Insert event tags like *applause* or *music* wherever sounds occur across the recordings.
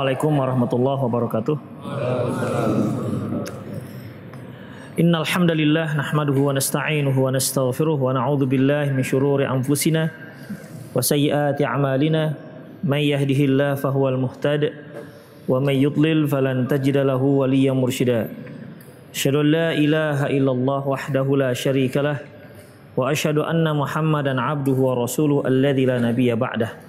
Assalamualaikum warahmatullahi wabarakatuh. Innal hamdalillah nahmaduhu wa nasta'inuhu wa nastaghfiruh wa na'udzu billahi min shururi anfusina wa a'malina may yahdihillahu fahuwal muhtad wa falan tajida lahu waliyyan mursyida. Asyhadu an la ilaha wahdahu la syarika wa asyhadu anna Muhammadan abduhu wa rasuluhu alladzi la nabiyya ba'dah.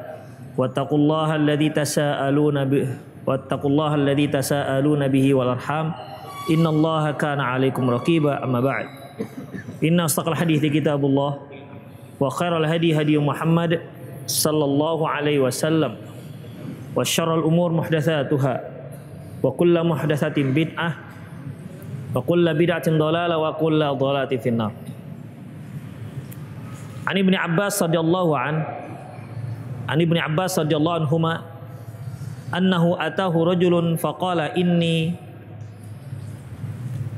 واتقوا الله الذي تساءلون به واتقوا الله الذي تساءلون به والأرحام. إن الله كان عليكم رقيبا أما بعد. إن أصدق الحديث كتاب الله وخير الهدي هدي محمد صلى الله عليه وسلم وشر الأمور محدثاتها وكل محدثة بدعة وكل بدعة ضلالة وكل ضلالة في النار. عن ابن عباس رضي الله عنه An Ibnu Abbas radhiyallahu anhu ma, annahu atahu rajulun faqala inni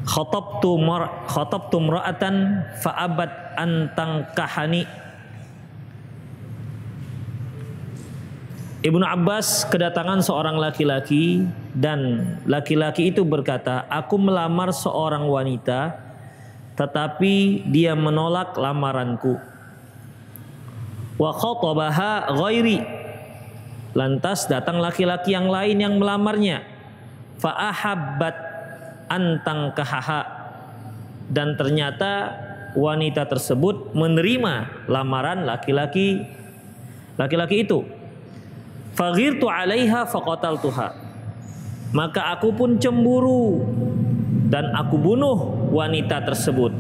khatabtu mar khatabtu imra'atan fa'abat an tangkahani Ibnu Abbas kedatangan seorang laki-laki dan laki-laki itu berkata, "Aku melamar seorang wanita, tetapi dia menolak lamaranku." Wa khatabaha ghairi. Lantas datang laki-laki yang lain yang melamarnya. Fa ahabbat antang kahaha dan ternyata wanita tersebut menerima lamaran laki-laki laki-laki itu. Faghirtu alaiha faqataltuha maka aku pun cemburu dan aku bunuh wanita tersebut.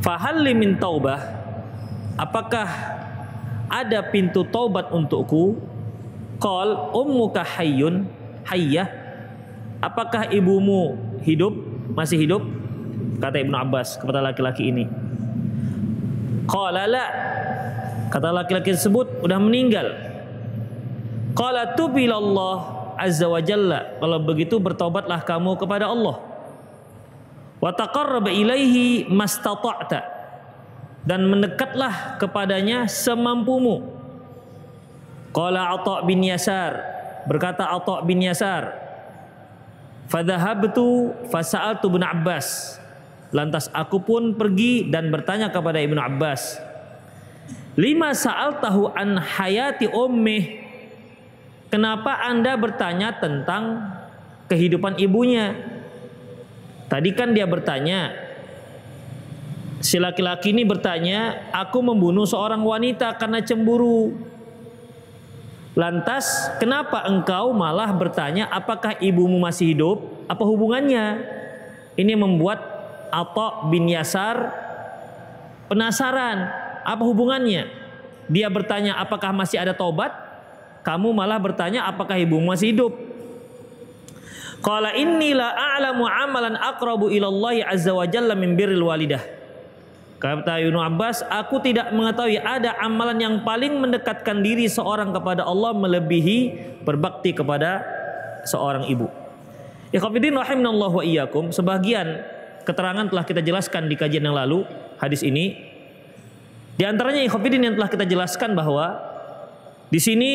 Fahalli min taubah apakah ada pintu taubat untukku? Qal ummuka hayyun hayyah. Apakah ibumu hidup? Masih hidup? Kata Ibnu Abbas kepada laki-laki ini. Qala la. Kata laki-laki tersebut udah meninggal. Qala tubilallah azza wa jalla. Kalau begitu bertobatlah kamu kepada Allah. Wa taqarrab ilaihi mastata'ta dan mendekatlah kepadanya semampumu. Qala Atha bin Yasar, berkata Atha bin Yasar, "Fadhahabtu fasa'altu bin Abbas." Lantas aku pun pergi dan bertanya kepada Ibnu Abbas, "Lima sa'al tahu an hayati ummih?" Kenapa Anda bertanya tentang kehidupan ibunya? Tadi kan dia bertanya, Si laki-laki ini bertanya, "Aku membunuh seorang wanita karena cemburu." Lantas, kenapa engkau malah bertanya, "Apakah ibumu masih hidup?" Apa hubungannya? Ini membuat Atta bin Yasar penasaran, apa hubungannya? Dia bertanya, "Apakah masih ada tobat?" Kamu malah bertanya, "Apakah ibumu masih hidup?" Qala inni la a'lamu amalan aqrabu ila Allah azza wa jalla min birril walidah. Kata Ibnu Abbas, aku tidak mengetahui ada amalan yang paling mendekatkan diri seorang kepada Allah melebihi berbakti kepada seorang ibu. Ikhwatiddin rahimanallahu wa iyyakum, sebagian keterangan telah kita jelaskan di kajian yang lalu hadis ini. Di antaranya ikhwatiddin yang telah kita jelaskan bahwa di sini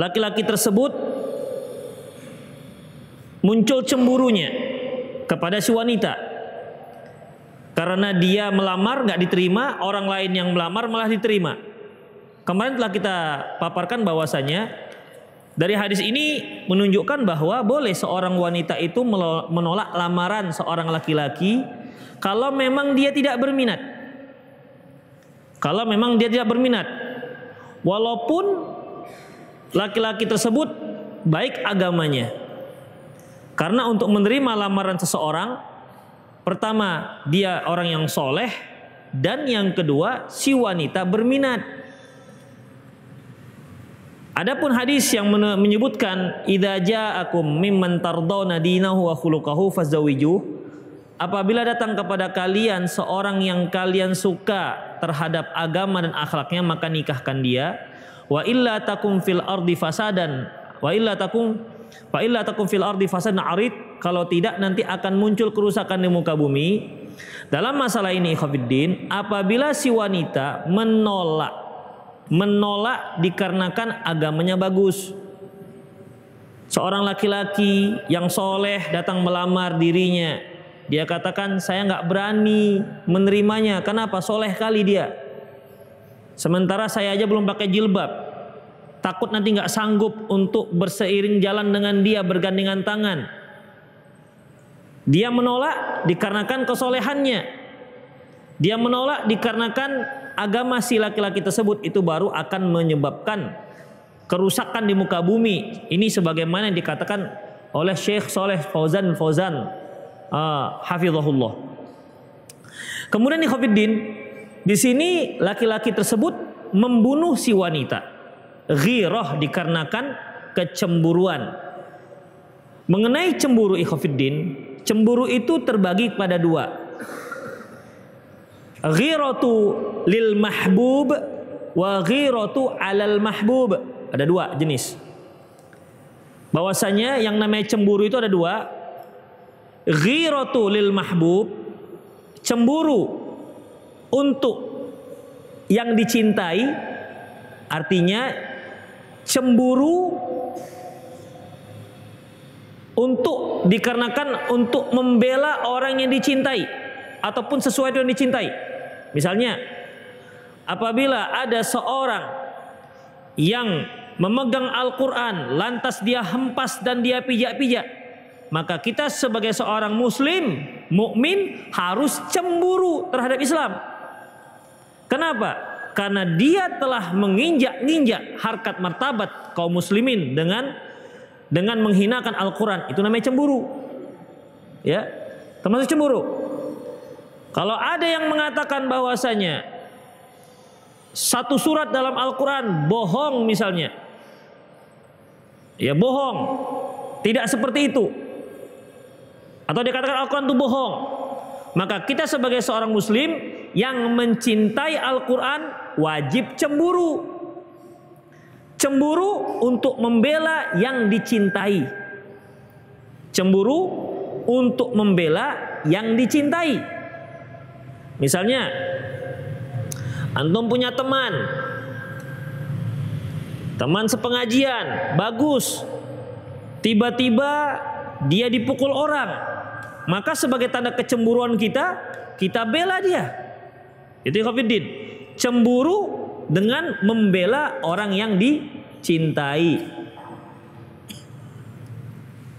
laki-laki tersebut muncul cemburunya kepada si wanita karena dia melamar nggak diterima, orang lain yang melamar malah diterima. Kemarin telah kita paparkan bahwasanya dari hadis ini menunjukkan bahwa boleh seorang wanita itu menolak lamaran seorang laki-laki kalau memang dia tidak berminat. Kalau memang dia tidak berminat. Walaupun laki-laki tersebut baik agamanya. Karena untuk menerima lamaran seseorang Pertama, dia orang yang soleh. dan yang kedua si wanita berminat. Adapun hadis yang menyebutkan idza ja'akum mimman tardawna dinahu wa khuluquhu fazawiju apabila datang kepada kalian seorang yang kalian suka terhadap agama dan akhlaknya maka nikahkan dia wa illa takum fil ardi fasadan wa illa takum fa illa takum fil ardi fasadan arid kalau tidak nanti akan muncul kerusakan di muka bumi. Dalam masalah ini ikhwatiddin apabila si wanita menolak menolak dikarenakan agamanya bagus. Seorang laki-laki yang soleh datang melamar dirinya. Dia katakan saya nggak berani menerimanya. Kenapa? Soleh kali dia. Sementara saya aja belum pakai jilbab. Takut nanti nggak sanggup untuk berseiring jalan dengan dia bergandengan tangan. Dia menolak dikarenakan kesolehannya. Dia menolak dikarenakan agama si laki-laki tersebut itu baru akan menyebabkan kerusakan di muka bumi. Ini sebagaimana yang dikatakan oleh Syekh Soleh Fauzan Fauzan uh, hafizahullah. Kemudian di Khofiddin di sini laki-laki tersebut membunuh si wanita. Ghirah dikarenakan kecemburuan. Mengenai cemburu ikhafiddin, cemburu itu terbagi pada dua. Ghiratu lil mahbub wa ghiratu alal mahbub. Ada dua jenis. Bahwasanya yang namanya cemburu itu ada dua. Ghiratu lil mahbub, cemburu untuk yang dicintai artinya cemburu untuk dikarenakan untuk membela orang yang dicintai ataupun sesuai dengan dicintai. Misalnya, apabila ada seorang yang memegang Al-Qur'an lantas dia hempas dan dia pijak-pijak, maka kita sebagai seorang muslim, mukmin harus cemburu terhadap Islam. Kenapa? Karena dia telah menginjak-injak harkat martabat kaum muslimin dengan dengan menghinakan Al-Qur'an. Itu namanya cemburu. Ya. Termasuk cemburu. Kalau ada yang mengatakan bahwasanya satu surat dalam Al-Qur'an bohong misalnya. Ya bohong. Tidak seperti itu. Atau dikatakan Al-Qur'an itu bohong. Maka kita sebagai seorang muslim yang mencintai Al-Quran wajib cemburu. Cemburu untuk membela yang dicintai. Cemburu untuk membela yang dicintai. Misalnya, antum punya teman, teman sepengajian, bagus. Tiba-tiba dia dipukul orang, maka sebagai tanda kecemburuan kita, kita bela dia. Itu Khofiddin. Cemburu dengan membela orang yang dicintai.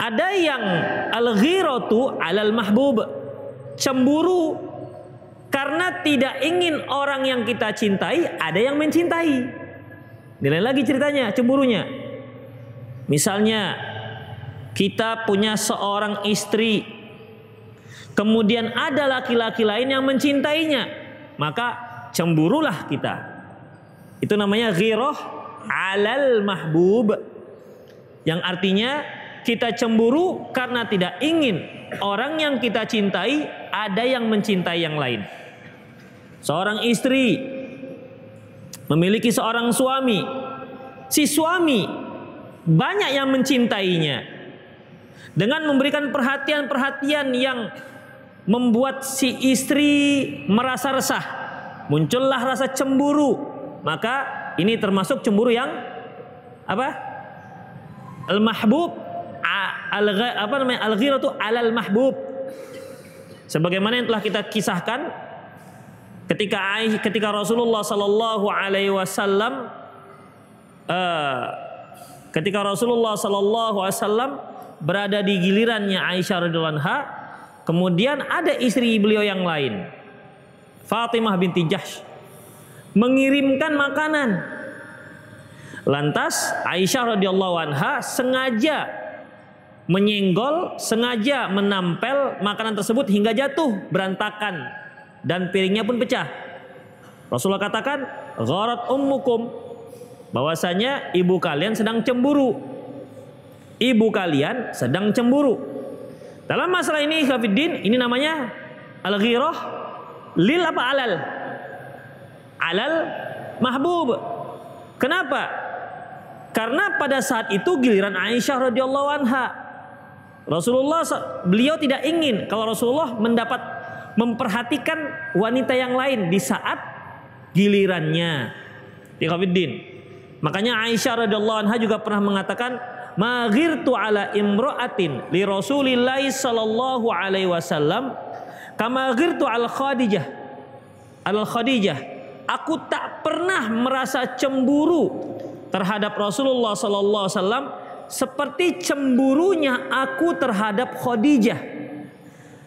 Ada yang al-ghiratu alal mahbub. Cemburu karena tidak ingin orang yang kita cintai ada yang mencintai. Nilai lagi ceritanya, cemburunya. Misalnya kita punya seorang istri Kemudian ada laki-laki lain yang mencintainya maka cemburulah kita. Itu namanya ghirah alal mahbub. Yang artinya kita cemburu karena tidak ingin orang yang kita cintai ada yang mencintai yang lain. Seorang istri memiliki seorang suami. Si suami banyak yang mencintainya. Dengan memberikan perhatian-perhatian yang membuat si istri merasa resah. Muncullah rasa cemburu. Maka ini termasuk cemburu yang apa? Al-mahbub al apa namanya? Al-ghiratu alal mahbub. Sebagaimana yang telah kita kisahkan ketika ketika Rasulullah sallallahu alaihi wasallam uh, ketika Rasulullah sallallahu alaihi wasallam berada di gilirannya Aisyah radhiyallahu anha Kemudian ada istri beliau yang lain. Fatimah binti Jahsh mengirimkan makanan. Lantas Aisyah radhiyallahu anha sengaja menyenggol, sengaja menampel makanan tersebut hingga jatuh berantakan. dan piringnya pun pecah. Rasulullah katakan, "Gharat ummukum." Bahwasanya ibu kalian sedang cemburu. Ibu kalian sedang cemburu. Dalam masalah ini Khafiddin, ini namanya al-ghirah lil apa alal? Alal mahbub. Kenapa? Karena pada saat itu giliran Aisyah radhiyallahu anha. Rasulullah beliau tidak ingin kalau Rasulullah mendapat memperhatikan wanita yang lain di saat gilirannya. Ikhwatiddin. Makanya Aisyah radhiyallahu anha juga pernah mengatakan, "Maghirtu ala imra'atin li Rasulillah sallallahu alaihi wasallam kama ghirtu al Khadijah." Al Khadijah, aku tak pernah merasa cemburu terhadap Rasulullah sallallahu alaihi wasallam seperti cemburunya aku terhadap Khadijah.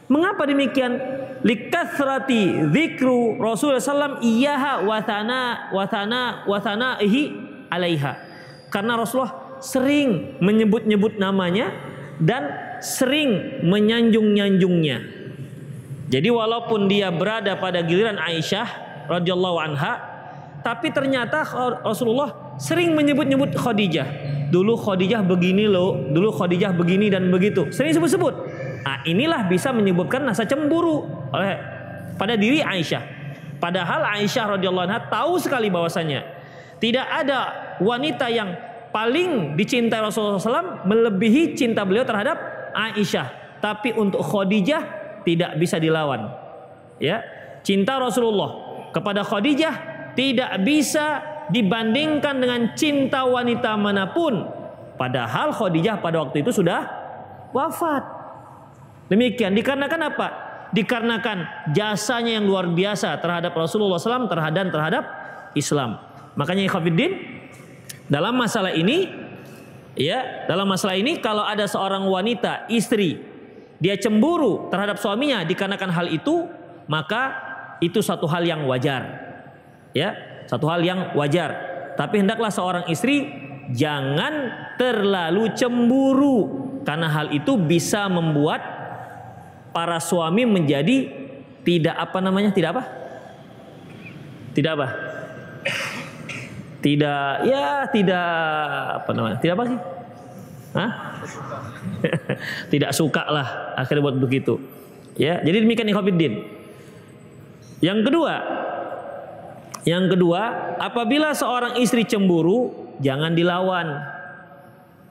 Mengapa demikian? Likathrati dzikru Rasulullah sallam iyaha wathana wathana wathanaihi alaiha. Karena Rasulullah sering menyebut-nyebut namanya dan sering menyanjung-nyanjungnya. Jadi walaupun dia berada pada giliran Aisyah radhiyallahu anha, tapi ternyata Rasulullah sering menyebut-nyebut Khadijah. Dulu Khadijah begini loh, dulu Khadijah begini dan begitu. Sering sebut-sebut. Nah, inilah bisa menyebutkan rasa cemburu oleh pada diri Aisyah. Padahal Aisyah radhiyallahu anha tahu sekali bahwasanya tidak ada wanita yang paling dicintai Rasulullah SAW melebihi cinta beliau terhadap Aisyah. Tapi untuk Khadijah tidak bisa dilawan. Ya, cinta Rasulullah kepada Khadijah tidak bisa dibandingkan dengan cinta wanita mana pun. Padahal Khadijah pada waktu itu sudah wafat. Demikian dikarenakan apa? Dikarenakan jasanya yang luar biasa terhadap Rasulullah SAW terhadap terhadap Islam. Makanya Ikhwafiddin dalam masalah ini ya dalam masalah ini kalau ada seorang wanita istri dia cemburu terhadap suaminya dikarenakan hal itu maka itu satu hal yang wajar. Ya satu hal yang wajar. Tapi hendaklah seorang istri jangan terlalu cemburu karena hal itu bisa membuat para suami menjadi tidak apa namanya tidak apa? Tidak apa? Tidak ya tidak apa namanya tidak apa sih? Hah? *laughs* tidak suka lah akhirnya buat begitu. Ya jadi demikian ikhwatiddin yang kedua yang kedua apabila seorang istri cemburu jangan dilawan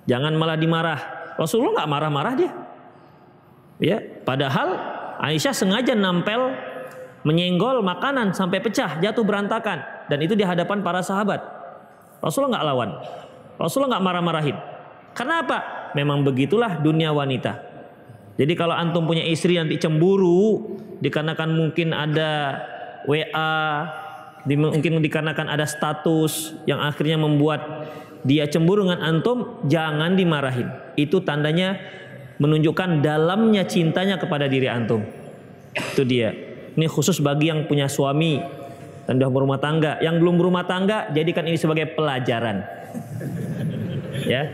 jangan malah dimarah Rasulullah nggak marah-marah dia Ya, padahal Aisyah sengaja nampel menyenggol makanan sampai pecah, jatuh berantakan dan itu di hadapan para sahabat. Rasulullah nggak lawan. Rasulullah nggak marah-marahin. Karena apa? Memang begitulah dunia wanita. Jadi kalau antum punya istri nanti cemburu dikarenakan mungkin ada WA, mungkin dikarenakan ada status yang akhirnya membuat dia cemburu dengan antum, jangan dimarahin. Itu tandanya menunjukkan dalamnya cintanya kepada diri antum. Itu dia. Ini khusus bagi yang punya suami dan sudah berumah tangga. Yang belum berumah tangga, jadikan ini sebagai pelajaran. Ya.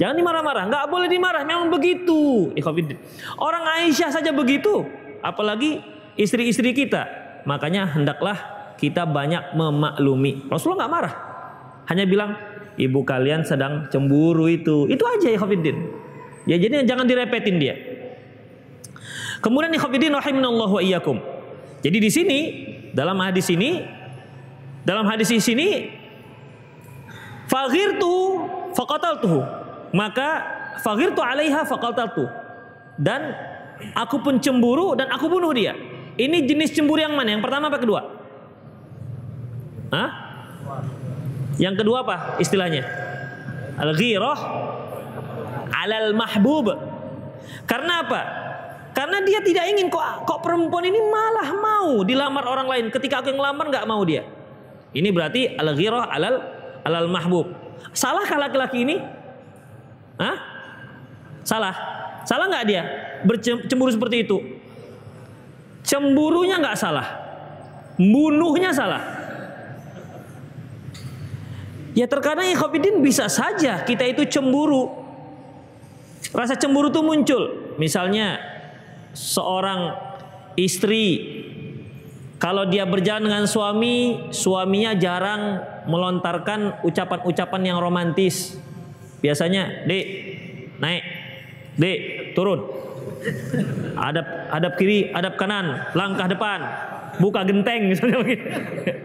Jangan dimarah-marah, nggak boleh dimarah, memang begitu. Orang Aisyah saja begitu, apalagi istri-istri kita. Makanya hendaklah kita banyak memaklumi. Rasulullah nggak marah, hanya bilang ibu kalian sedang cemburu itu. Itu aja ya Khofiddin. Ya jadi jangan direpetin dia. Kemudian ikhwatiddin rahimanallahu wa iyyakum. Jadi di sini dalam hadis ini dalam hadis di sini faghirtu faqataltuhu. Maka faghirtu alaiha faqataltu. Dan aku pun cemburu dan aku bunuh dia. Ini jenis cemburu yang mana? Yang pertama apa kedua? Hah? Yang kedua apa istilahnya? Al-ghirah alal mahbub. Karena apa? Karena dia tidak ingin kok kok perempuan ini malah mau dilamar orang lain ketika aku yang lamar nggak mau dia. Ini berarti al ghirah alal alal mahbub. Salahkah laki-laki ini? Hah? Salah. Salah nggak dia bercemburu seperti itu? Cemburunya nggak salah. Bunuhnya salah. Ya terkadang ikhwatiddin bisa saja kita itu cemburu Rasa cemburu itu muncul. Misalnya seorang istri Kalau dia berjalan dengan suami, suaminya jarang melontarkan ucapan-ucapan yang romantis. Biasanya, "Dek, naik. Dek, turun." Hadap hadap kiri, hadap kanan, langkah depan, buka genteng misalnya begitu.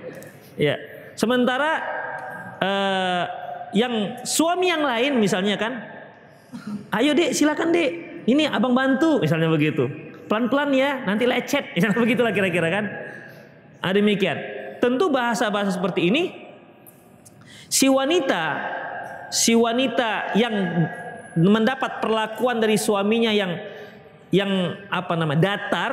*laughs* ya. Sementara uh, yang suami yang lain misalnya kan, "Ayo, Dek, silakan, Dek. Ini Abang bantu." Misalnya begitu. Pelan-pelan ya, nanti lecet. *laughs* Misalnya begitulah kira-kira kan. Nah, demikian. Tentu bahasa-bahasa seperti ini si wanita si wanita yang mendapat perlakuan dari suaminya yang yang apa nama datar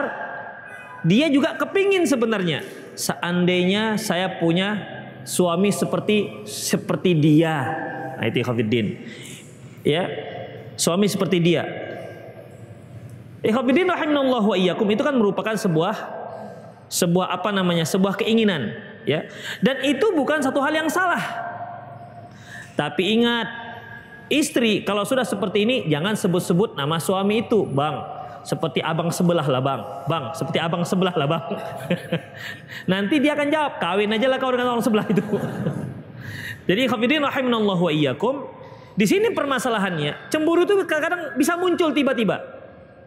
dia juga kepingin sebenarnya. Seandainya saya punya suami seperti seperti dia. Nah, itu ya suami seperti dia. Ikhwafiddin rahimallahu wa iyyakum itu kan merupakan sebuah sebuah apa namanya sebuah keinginan ya. Dan itu bukan satu hal yang salah. Tapi ingat istri kalau sudah seperti ini jangan sebut-sebut nama suami itu bang. Seperti abang sebelah lah bang. Bang seperti abang sebelah lah bang. *laughs* Nanti dia akan jawab kawin aja lah kau dengan orang sebelah itu. *laughs* Jadi khafidin rahimanallah wa iyyakum di sini permasalahannya cemburu itu kadang-kadang bisa muncul tiba-tiba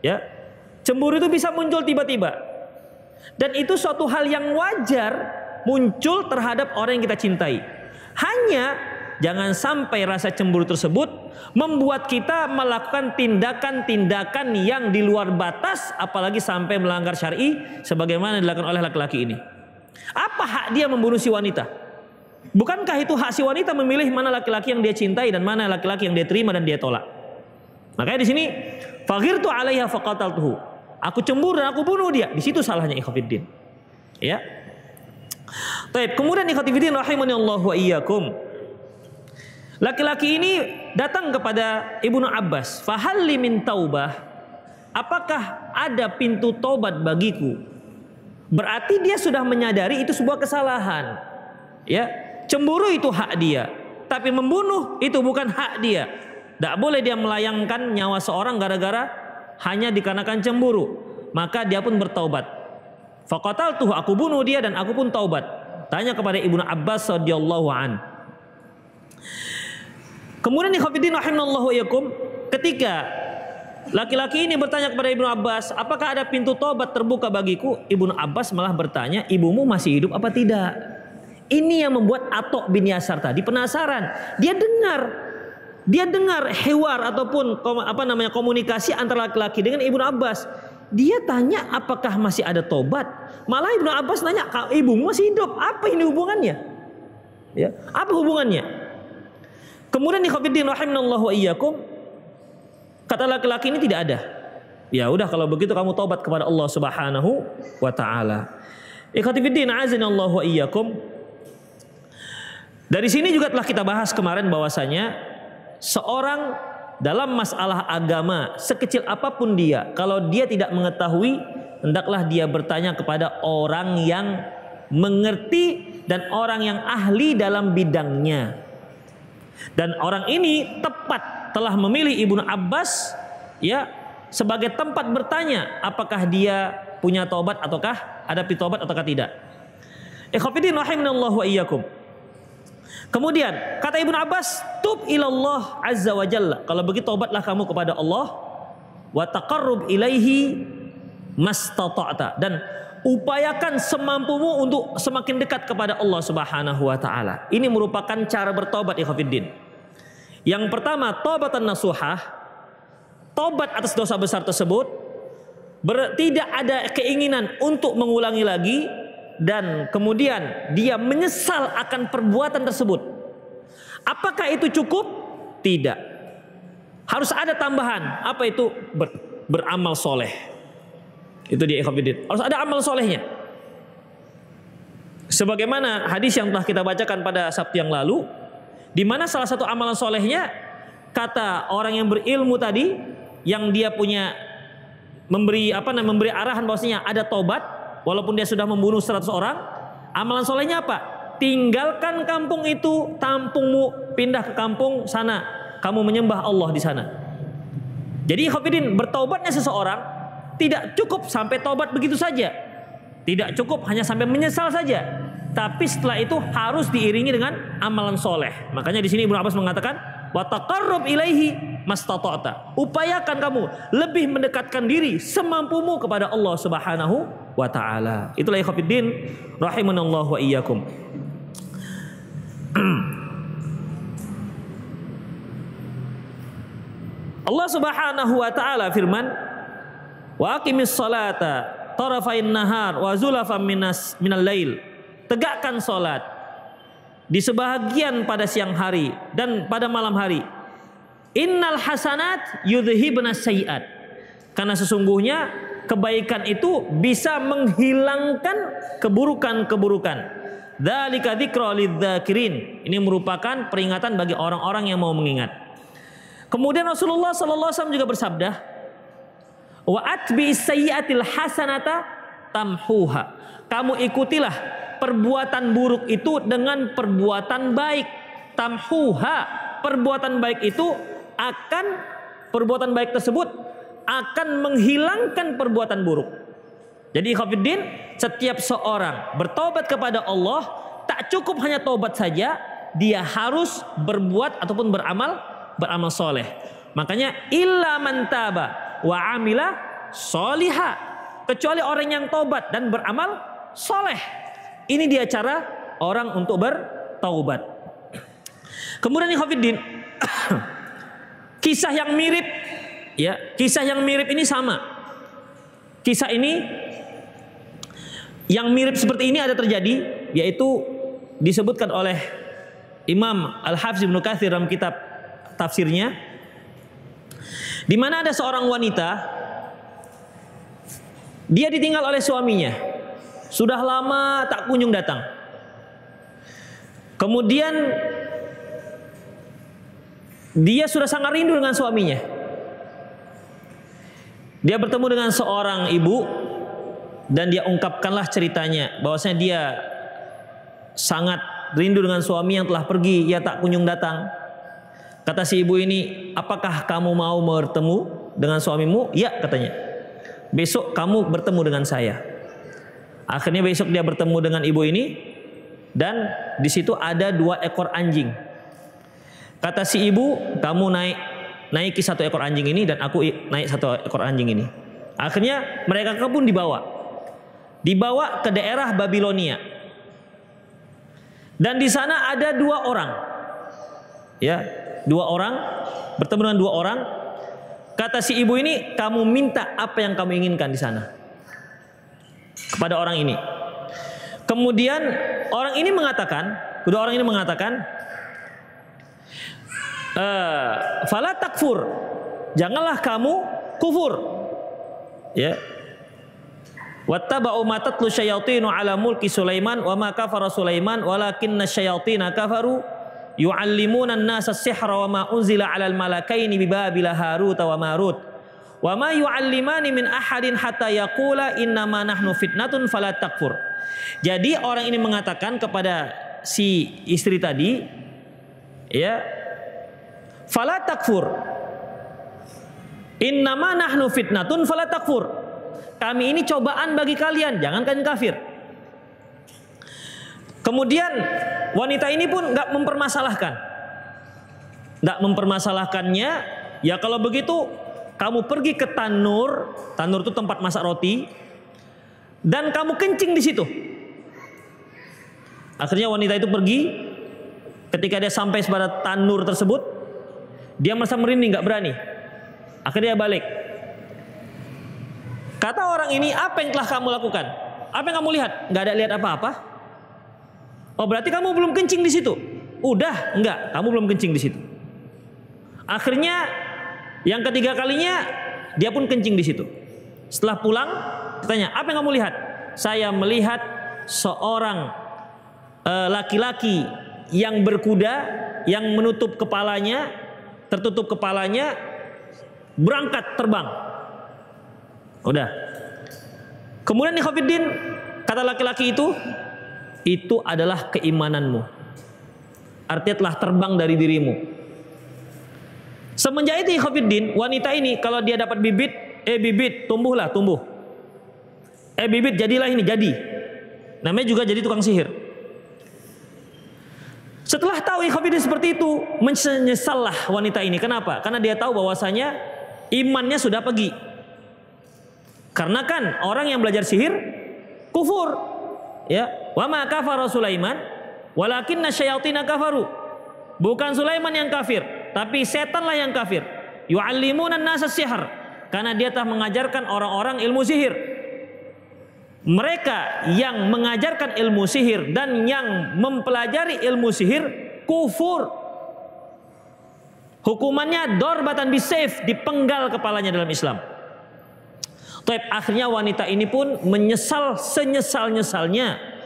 ya. Cemburu itu bisa muncul tiba-tiba. Dan itu suatu hal yang wajar muncul terhadap orang yang kita cintai. Hanya jangan sampai rasa cemburu tersebut membuat kita melakukan tindakan-tindakan yang di luar batas apalagi sampai melanggar syar'i sebagaimana dilakukan oleh laki-laki ini. Apa hak dia membunuh si wanita? Bukankah itu hak si wanita memilih mana laki-laki yang dia cintai dan mana laki-laki yang dia terima dan dia tolak? Makanya di sini faghirtu alaiha faqataltuhu. Aku cemburu dan aku bunuh dia. Di situ salahnya ikhwatiddin. Ya. Baik, kemudian ikhwatiddin rahimani Allah wa iyyakum. Laki-laki ini datang kepada Ibnu Abbas, "Fahalli min taubah?" Apakah ada pintu tobat bagiku? Berarti dia sudah menyadari itu sebuah kesalahan. Ya, cemburu itu hak dia, tapi membunuh itu bukan hak dia. Tidak boleh dia melayangkan nyawa seorang gara-gara hanya dikarenakan cemburu, maka dia pun bertaubat. Faqatal tuh aku bunuh dia dan aku pun taubat. Tanya kepada Ibnu Abbas radhiyallahu an. Kemudian ikhwatiddin rahimallahu yakum ketika laki-laki ini bertanya kepada Ibnu Abbas, "Apakah ada pintu taubat terbuka bagiku?" Ibnu Abbas malah bertanya, "Ibumu masih hidup apa tidak?" Ini yang membuat Atok bin Yasar tadi penasaran. Dia dengar dia dengar hewar ataupun apa namanya komunikasi antara laki-laki dengan Ibnu Abbas. Dia tanya apakah masih ada tobat. Malah Ibnu Abbas nanya, ibu masih hidup. Apa ini hubungannya? Ya, apa hubungannya? Kemudian di Khafiddin rahimallahu iyyakum kata laki-laki ini tidak ada. Ya udah kalau begitu kamu tobat kepada Allah Subhanahu wa taala. Ikhwatifiddin azanallahu wa iyyakum. Dari sini juga telah kita bahas kemarin bahwasanya seorang dalam masalah agama sekecil apa pun dia kalau dia tidak mengetahui hendaklah dia bertanya kepada orang yang mengerti dan orang yang ahli dalam bidangnya dan orang ini tepat telah memilih Ibnu Abbas ya sebagai tempat bertanya apakah dia punya tobat ataukah ada pitobat ataukah tidak. Ikhwatiddin rahimanallahu wa iyyakum. Kemudian kata Ibnu Abbas, "Tub ilallah azza wa jalla." Kalau begitu tobatlah kamu kepada Allah. Wa taqarrub ilaihi mastata'ta. Dan upayakan semampumu untuk semakin dekat kepada Allah Subhanahu wa taala. Ini merupakan cara bertobat ikhwatiddin. Yang pertama, tobatan nasuhah, tobat atas dosa besar tersebut, ber, tidak ada keinginan untuk mengulangi lagi, dan kemudian dia menyesal akan perbuatan tersebut. Apakah itu cukup? Tidak. Harus ada tambahan. Apa itu? Ber, beramal soleh. Itu dia ikhwatiddin. Harus ada amal solehnya. Sebagaimana hadis yang telah kita bacakan pada Sabtu yang lalu, di mana salah satu amalan solehnya kata orang yang berilmu tadi, yang dia punya memberi apa namanya memberi arahan bahwasanya ada tobat, walaupun dia sudah membunuh 100 orang, amalan solehnya apa? Tinggalkan kampung itu, tampungmu, pindah ke kampung sana. Kamu menyembah Allah di sana. Jadi Khafidin bertobatnya seseorang tidak cukup sampai tobat begitu saja. Tidak cukup hanya sampai menyesal saja, tapi setelah itu harus diiringi dengan amalan soleh. Makanya di sini Ibnu Abbas mengatakan, wa taqarrub ilaihi mastata'ta. Upayakan kamu lebih mendekatkan diri semampumu kepada Allah Subhanahu wa taala. Itulah ikhwatiddin rahimanallahu wa iyyakum. *clears throat* Allah Subhanahu wa taala firman, "Wa aqimis salata tarafain nahar wa zulafam minas minal lail." Tegakkan salat di sebahagian pada siang hari dan pada malam hari. Innal hasanat yudhibna sayiat. Karena sesungguhnya kebaikan itu bisa menghilangkan keburukan-keburukan. Dzalika dzikra lidzakirin. Ini merupakan peringatan bagi orang-orang yang mau mengingat. Kemudian Rasulullah sallallahu alaihi wasallam juga bersabda, "Wa atbi sayyi'atil hasanata tamhuha." Kamu ikutilah perbuatan buruk itu dengan perbuatan baik. Tamhuha, perbuatan baik itu akan perbuatan baik tersebut akan menghilangkan perbuatan buruk. Jadi Khafiddin, setiap seorang bertobat kepada Allah tak cukup hanya tobat saja, dia harus berbuat ataupun beramal beramal soleh. Makanya illa mantaba wa amila soliha. Kecuali orang yang tobat dan beramal soleh. Ini dia cara orang untuk bertaubat. Kemudian Ikhwafiddin, *coughs* kisah yang mirip, ya kisah yang mirip ini sama. Kisah ini yang mirip seperti ini ada terjadi, yaitu disebutkan oleh Imam Al-Hafiz Ibnu Katsir dalam kitab tafsirnya di mana ada seorang wanita dia ditinggal oleh suaminya. Sudah lama tak kunjung datang. Kemudian dia sudah sangat rindu dengan suaminya. Dia bertemu dengan seorang ibu dan dia ungkapkanlah ceritanya bahwasanya dia sangat rindu dengan suami yang telah pergi. Ia tak kunjung datang Kata si ibu ini, apakah kamu mau bertemu dengan suamimu? Ya katanya. Besok kamu bertemu dengan saya. Akhirnya besok dia bertemu dengan ibu ini dan di situ ada dua ekor anjing. Kata si ibu, kamu naik naiki satu ekor anjing ini dan aku naik satu ekor anjing ini. Akhirnya mereka pun dibawa. Dibawa ke daerah Babilonia. Dan di sana ada dua orang. Ya, dua orang bertemu dengan dua orang. Kata si ibu ini kamu minta apa yang kamu inginkan di sana? Kepada orang ini. Kemudian orang ini mengatakan kedua orang ini mengatakan eh, fala takfur. Janganlah kamu kufur. Ya. Wattaba'u ma syayatinu ala mulki Sulaiman wa ma kafara Sulaiman walakinna syayatina kafaru yu'allimuna an-nasa sihra wa ma unzila 'alal malakaini bi babila harut wa marut. Wa ma yu'allimani min ahadin hatta yaqula innama nahnu fitnatun fala takfur. Jadi orang ini mengatakan kepada si istri tadi ya fala takfur. Innama nahnu fitnatun fala takfur. Kami ini cobaan bagi kalian jangan kalian kafir kemudian Wanita ini pun nggak mempermasalahkan. Nggak mempermasalahkannya, ya kalau begitu kamu pergi ke tanur, tanur itu tempat masak roti, dan kamu kencing di situ. Akhirnya wanita itu pergi, ketika dia sampai pada tanur tersebut, dia merasa merinding, nggak berani. Akhirnya dia balik. Kata orang ini, apa yang telah kamu lakukan? Apa yang kamu lihat? Nggak ada lihat apa-apa. Oh berarti kamu belum kencing di situ? Udah, enggak, kamu belum kencing di situ. Akhirnya yang ketiga kalinya dia pun kencing di situ. Setelah pulang, ditanya, "Apa yang kamu lihat?" Saya melihat seorang eh, laki-laki uh, yang berkuda yang menutup kepalanya, tertutup kepalanya berangkat terbang. Udah. Kemudian nih Khofiddin kata laki-laki itu, itu adalah keimananmu. Artinya telah terbang dari dirimu. Semenjak itu Khofiddin, wanita ini kalau dia dapat bibit, eh bibit, tumbuhlah, tumbuh. Eh bibit jadilah ini jadi. Namanya juga jadi tukang sihir. Setelah tahu ikhwafidin seperti itu, menyesallah wanita ini. Kenapa? Karena dia tahu bahwasanya imannya sudah pergi. Karena kan orang yang belajar sihir kufur. Ya, wa ma kafara Sulaiman walakinna syayatin kafaru. Bukan Sulaiman yang kafir, tapi setanlah yang kafir. Yu'allimuna nasa sihir. Karena dia telah mengajarkan orang-orang ilmu sihir. Mereka yang mengajarkan ilmu sihir dan yang mempelajari ilmu sihir kufur. Hukumannya dorbatan bisef dipenggal kepalanya dalam Islam. Taib akhirnya wanita ini pun menyesal senyesal-nyesalnya.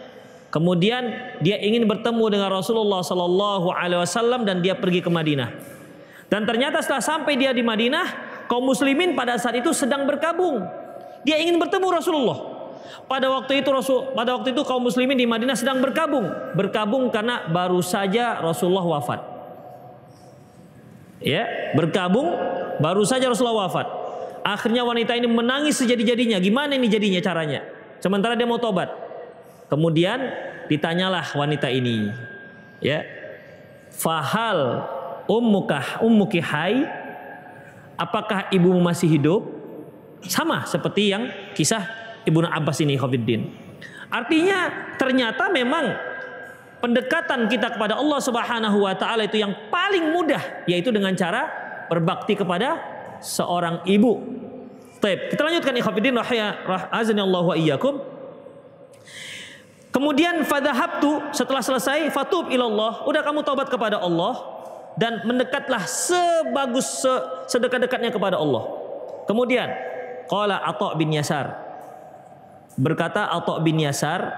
Kemudian dia ingin bertemu dengan Rasulullah Sallallahu Alaihi Wasallam dan dia pergi ke Madinah. Dan ternyata setelah sampai dia di Madinah, kaum muslimin pada saat itu sedang berkabung. Dia ingin bertemu Rasulullah. Pada waktu itu Rasul pada waktu itu kaum muslimin di Madinah sedang berkabung, berkabung karena baru saja Rasulullah wafat. Ya, berkabung baru saja Rasulullah wafat. Akhirnya wanita ini menangis sejadi-jadinya. Gimana ini jadinya caranya? Sementara dia mau tobat. Kemudian ditanyalah wanita ini. Ya. Fahal ummukah ummuki hai? Apakah ibumu masih hidup? Sama seperti yang kisah Ibnu Abbas ini Khofiddin. Artinya ternyata memang pendekatan kita kepada Allah Subhanahu wa taala itu yang paling mudah yaitu dengan cara berbakti kepada seorang ibu. Taib. Kita lanjutkan ikhwatiddin Allah wa iyyakum. Kemudian fadhahabtu setelah selesai fatub ilallah, udah kamu taubat kepada Allah dan mendekatlah sebagus sedekat-dekatnya kepada Allah. Kemudian qala Atha bin Yasar berkata Atha bin Yasar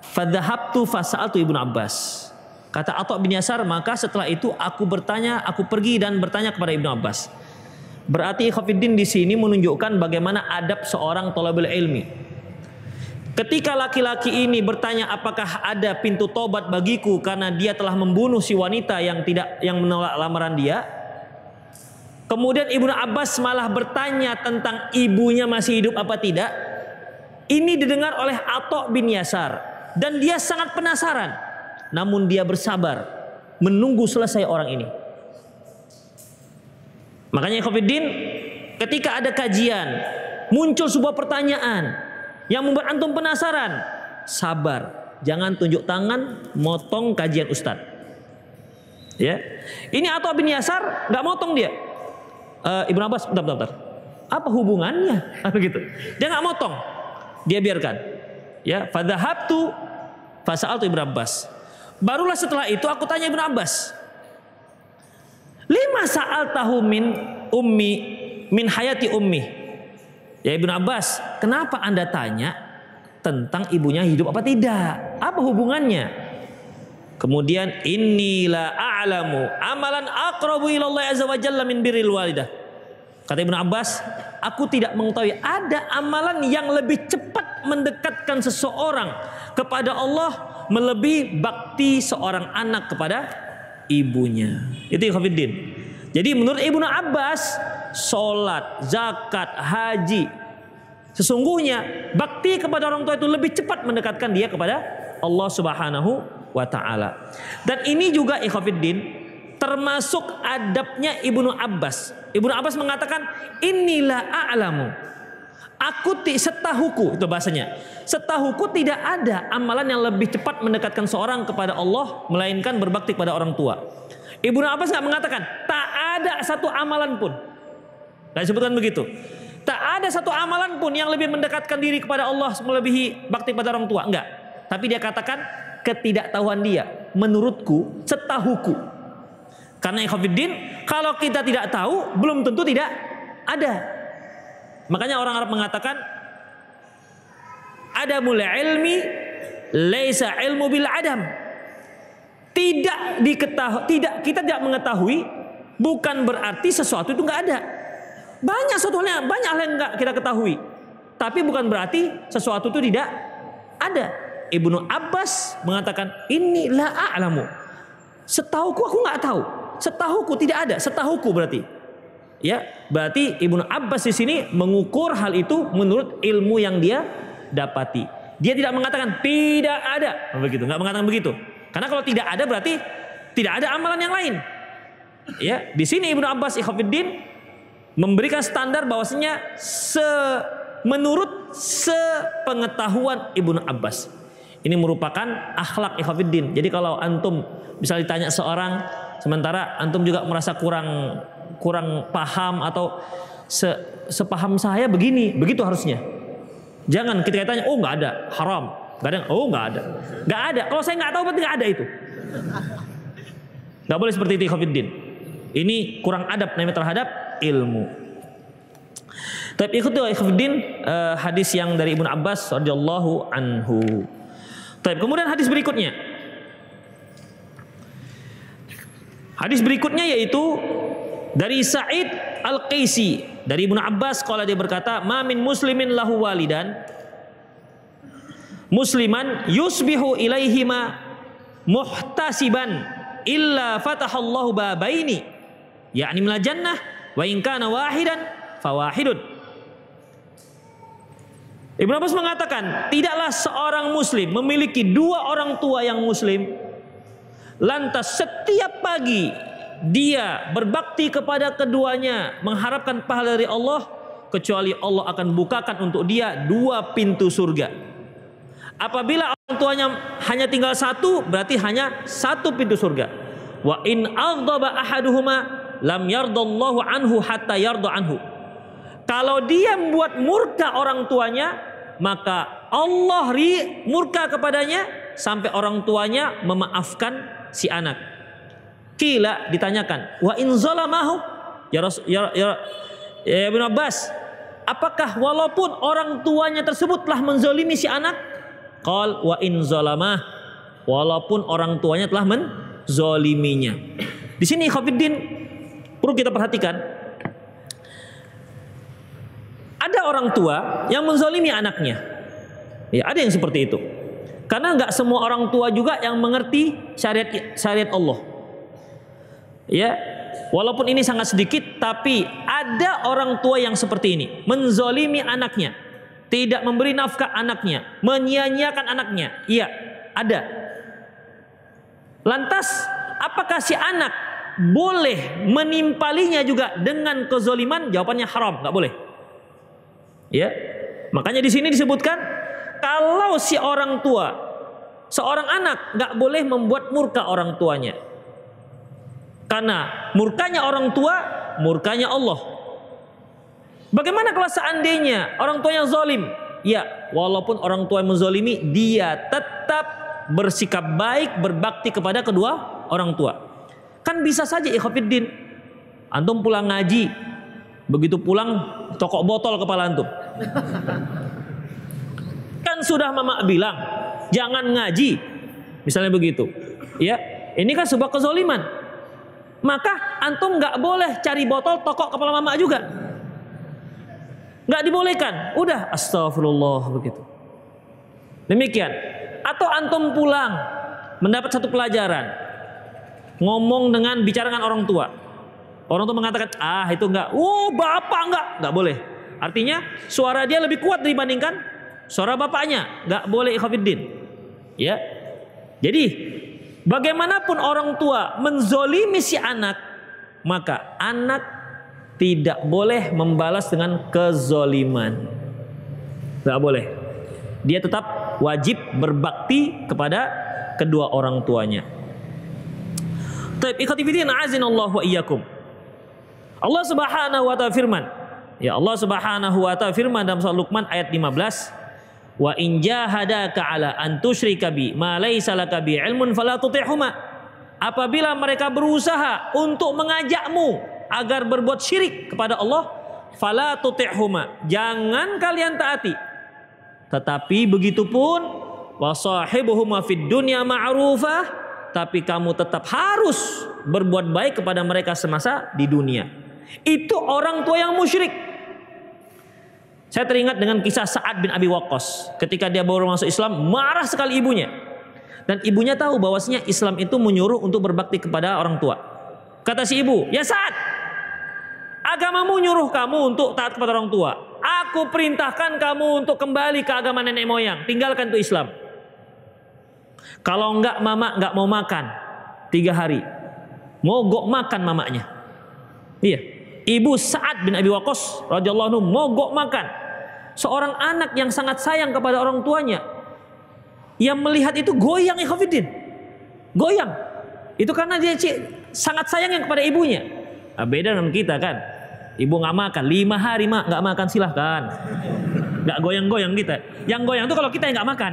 fadhahabtu fasa'altu Ibnu Abbas. Kata Atha bin Yasar, maka setelah itu aku bertanya, aku pergi dan bertanya kepada Ibnu Abbas. Berarti Khafiddin di sini menunjukkan bagaimana adab seorang tolabul ilmi. Ketika laki-laki ini bertanya apakah ada pintu tobat bagiku karena dia telah membunuh si wanita yang tidak yang menolak lamaran dia. Kemudian Ibnu Abbas malah bertanya tentang ibunya masih hidup apa tidak. Ini didengar oleh Atok bin Yasar dan dia sangat penasaran. Namun dia bersabar menunggu selesai orang ini. Makanya Khofiddin ketika ada kajian muncul sebuah pertanyaan yang membuat antum penasaran, sabar, jangan tunjuk tangan motong kajian ustadz. Ya, ini atau bin Yasar nggak motong dia. Uh, Ibnu Abbas, bentar, bentar, bentar. Apa hubungannya? *laughs* Apa gitu? Dia nggak motong, dia biarkan. Ya, fadhahabtu fasal Ibnu Abbas. Barulah setelah itu aku tanya Ibnu Abbas, Lima saal tahu min ummi min hayati ummi. Ya Ibnu Abbas, kenapa Anda tanya tentang ibunya hidup apa tidak? Apa hubungannya? Kemudian inilah a'lamu amalan aqrabu ilallah azza wa jalla min birril walidah. Kata Ibnu Abbas, aku tidak mengetahui ada amalan yang lebih cepat mendekatkan seseorang kepada Allah melebihi bakti seorang anak kepada ibunya. Itu Khofiddin. Jadi menurut Ibnu Abbas, sholat, zakat, haji, sesungguhnya bakti kepada orang tua itu lebih cepat mendekatkan dia kepada Allah Subhanahu wa taala. Dan ini juga Ikhafiddin termasuk adabnya Ibnu Abbas. Ibnu Abbas mengatakan, "Inilah a'lamu." Aku setahuku itu bahasanya. Setahuku tidak ada amalan yang lebih cepat mendekatkan seorang kepada Allah melainkan berbakti kepada orang tua. Ibnu Abbas nggak mengatakan tak ada satu amalan pun. Gak disebutkan begitu. Tak ada satu amalan pun yang lebih mendekatkan diri kepada Allah melebihi bakti pada orang tua. Enggak. Tapi dia katakan ketidaktahuan dia. Menurutku, setahuku. Karena ikhwafiddin, kalau kita tidak tahu, belum tentu tidak ada. Makanya orang Arab mengatakan ada mulai ilmi laisa ilmu bil adam. Tidak diketahui, tidak kita tidak mengetahui bukan berarti sesuatu itu nggak ada. Banyak yang banyak hal yang nggak kita ketahui. Tapi bukan berarti sesuatu itu tidak ada. Ibnu Abbas mengatakan inilah a'lamu. Setahuku aku nggak tahu. Setahuku tidak ada. Setahuku berarti. Ya, berarti Ibnu Abbas di sini mengukur hal itu menurut ilmu yang dia dapati. Dia tidak mengatakan tidak ada, begitu, nggak mengatakan begitu. Karena kalau tidak ada berarti tidak ada amalan yang lain. Ya, di sini Ibnu Abbas Ikhwanuddin memberikan standar bahwasanya se menurut sepengetahuan Ibnu Abbas. Ini merupakan akhlak Ikhwanuddin. Jadi kalau antum bisa ditanya seorang sementara antum juga merasa kurang kurang paham atau se, sepaham saya begini, begitu harusnya. Jangan ketika tanya, oh nggak ada, haram, ada, oh nggak ada, nggak ada. Kalau saya nggak tahu berarti nggak ada itu. Nggak boleh seperti itu, Khofiddin. Ini kurang adab namanya terhadap ilmu. Tapi ikut tuh Khofiddin uh, hadis yang dari Ibnu Abbas radhiyallahu anhu. Tapi kemudian hadis berikutnya. Hadis berikutnya yaitu dari Sa'id Al-Qaisi dari Ibnu Abbas kalau dia berkata, "Ma min muslimin lahu walidan musliman yusbihu ilaihima muhtasiban illa fatahallahu babaini yakni minal jannah wa in kana wahidan fawahidun." Ibnu Abbas mengatakan, tidaklah seorang muslim memiliki dua orang tua yang muslim lantas setiap pagi dia berbakti kepada keduanya mengharapkan pahala dari Allah kecuali Allah akan bukakan untuk dia dua pintu surga. Apabila orang tuanya hanya tinggal satu berarti hanya satu pintu surga. Wa in aghdaba ahaduhuma lam yardallahu anhu hatta yarda anhu. Kalau dia membuat murka orang tuanya, maka Allah ri murka kepadanya sampai orang tuanya memaafkan si anak. Kila ditanyakan, wa in zalamahu ya Rasul ya, ya, ya Ibn Abbas, apakah walaupun orang tuanya tersebut telah menzalimi si anak? Qal wa in zalamah walaupun orang tuanya telah menzaliminya. Di sini Khafiddin perlu kita perhatikan ada orang tua yang menzalimi anaknya. Ya, ada yang seperti itu. Karena nggak semua orang tua juga yang mengerti syariat syariat Allah. Ya, walaupun ini sangat sedikit, tapi ada orang tua yang seperti ini, menzolimi anaknya, tidak memberi nafkah anaknya, menyia-nyiakan anaknya. Iya, ada. Lantas, apakah si anak boleh menimpalinya juga dengan kezoliman? Jawabannya haram, nggak boleh. Ya, makanya di sini disebutkan kalau si orang tua, seorang anak nggak boleh membuat murka orang tuanya. Karena murkanya orang tua, murkanya Allah. Bagaimana kalau seandainya orang tua yang zalim? Ya, walaupun orang tua yang menzalimi, dia tetap bersikap baik, berbakti kepada kedua orang tua. Kan bisa saja ikhwafiddin. Antum pulang ngaji, begitu pulang tokok botol kepala antum. kan sudah mama bilang, jangan ngaji. Misalnya begitu. Ya, ini kan sebuah kezoliman maka antum nggak boleh cari botol tokok kepala mama juga. Nggak dibolehkan. Udah astagfirullah begitu. Demikian. Atau antum pulang mendapat satu pelajaran. Ngomong dengan bicara dengan orang tua. Orang tua mengatakan, ah itu enggak. Oh bapak enggak. Enggak boleh. Artinya suara dia lebih kuat dibandingkan suara bapaknya. Enggak boleh ikhwafiddin. Ya. Jadi Bagaimanapun orang tua menzolimi si anak, maka anak tidak boleh membalas dengan kezoliman. Tidak boleh. Dia tetap wajib berbakti kepada kedua orang tuanya. Taib ikhtifidin Allah wa iyyakum. Allah Subhanahu wa taala firman. Ya Allah Subhanahu wa taala firman dalam surah Luqman ayat 15 Wa in jahadaka ala an tusyrika bi ma laisa laka bi ilmun fala tuti'huma. Apabila mereka berusaha untuk mengajakmu agar berbuat syirik kepada Allah, fala tuti'huma. Jangan kalian taati. Tetapi begitu pun wasahibuhuma fid dunya ma'rufah, tapi kamu tetap harus berbuat baik kepada mereka semasa di dunia. Itu orang tua yang musyrik. Saya teringat dengan kisah Sa'ad bin Abi Waqqas. Ketika dia baru masuk Islam, marah sekali ibunya. Dan ibunya tahu bahwasanya Islam itu menyuruh untuk berbakti kepada orang tua. Kata si ibu, "Ya Sa'ad, Agamamu nyuruh kamu untuk taat kepada orang tua. Aku perintahkan kamu untuk kembali ke agama nenek moyang. Tinggalkan itu Islam. Kalau enggak mama enggak mau makan tiga hari. Mogok makan mamanya. Iya. Ibu Sa'ad bin Abi Waqqas radhiyallahu anhu mogok makan. Seorang anak yang sangat sayang kepada orang tuanya. Yang melihat itu goyang ikhafidin. Goyang. Itu karena dia sangat sayang yang kepada ibunya. Nah, beda dengan kita kan. Ibu nggak makan lima hari mak nggak makan silahkan. Nggak goyang-goyang kita. Yang goyang tuh kalau kita yang nggak makan.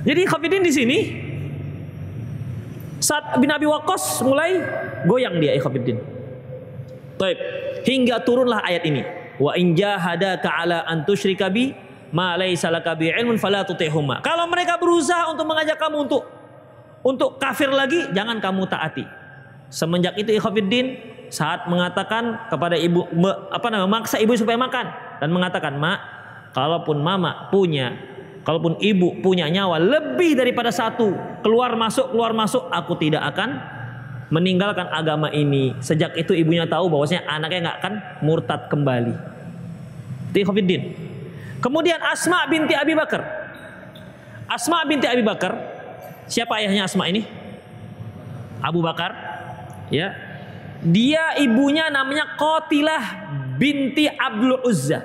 Jadi Khafidin di sini saat bin Abi Waqqas mulai goyang dia Khafidin. Taib. Hingga turunlah ayat ini. Wa in jahadaka ala an tusyrika bi ma laysa laka bi ilmun fala tutihuma. Kalau mereka berusaha untuk mengajak kamu untuk untuk kafir lagi, jangan kamu taati. Semenjak itu Ikhwafiddin saat mengatakan kepada ibu apa namanya maksa ibu supaya makan dan mengatakan, "Mak, kalaupun mama punya kalaupun ibu punya nyawa lebih daripada satu, keluar masuk keluar masuk, aku tidak akan meninggalkan agama ini." Sejak itu ibunya tahu bahwasanya anaknya nggak akan murtad kembali. Ikhwafiddin. Kemudian Asma binti Abi Bakar. Asma binti Abi Bakar. Siapa ayahnya Asma ini? Abu Bakar ya dia ibunya namanya Qatilah binti Abdul Uzza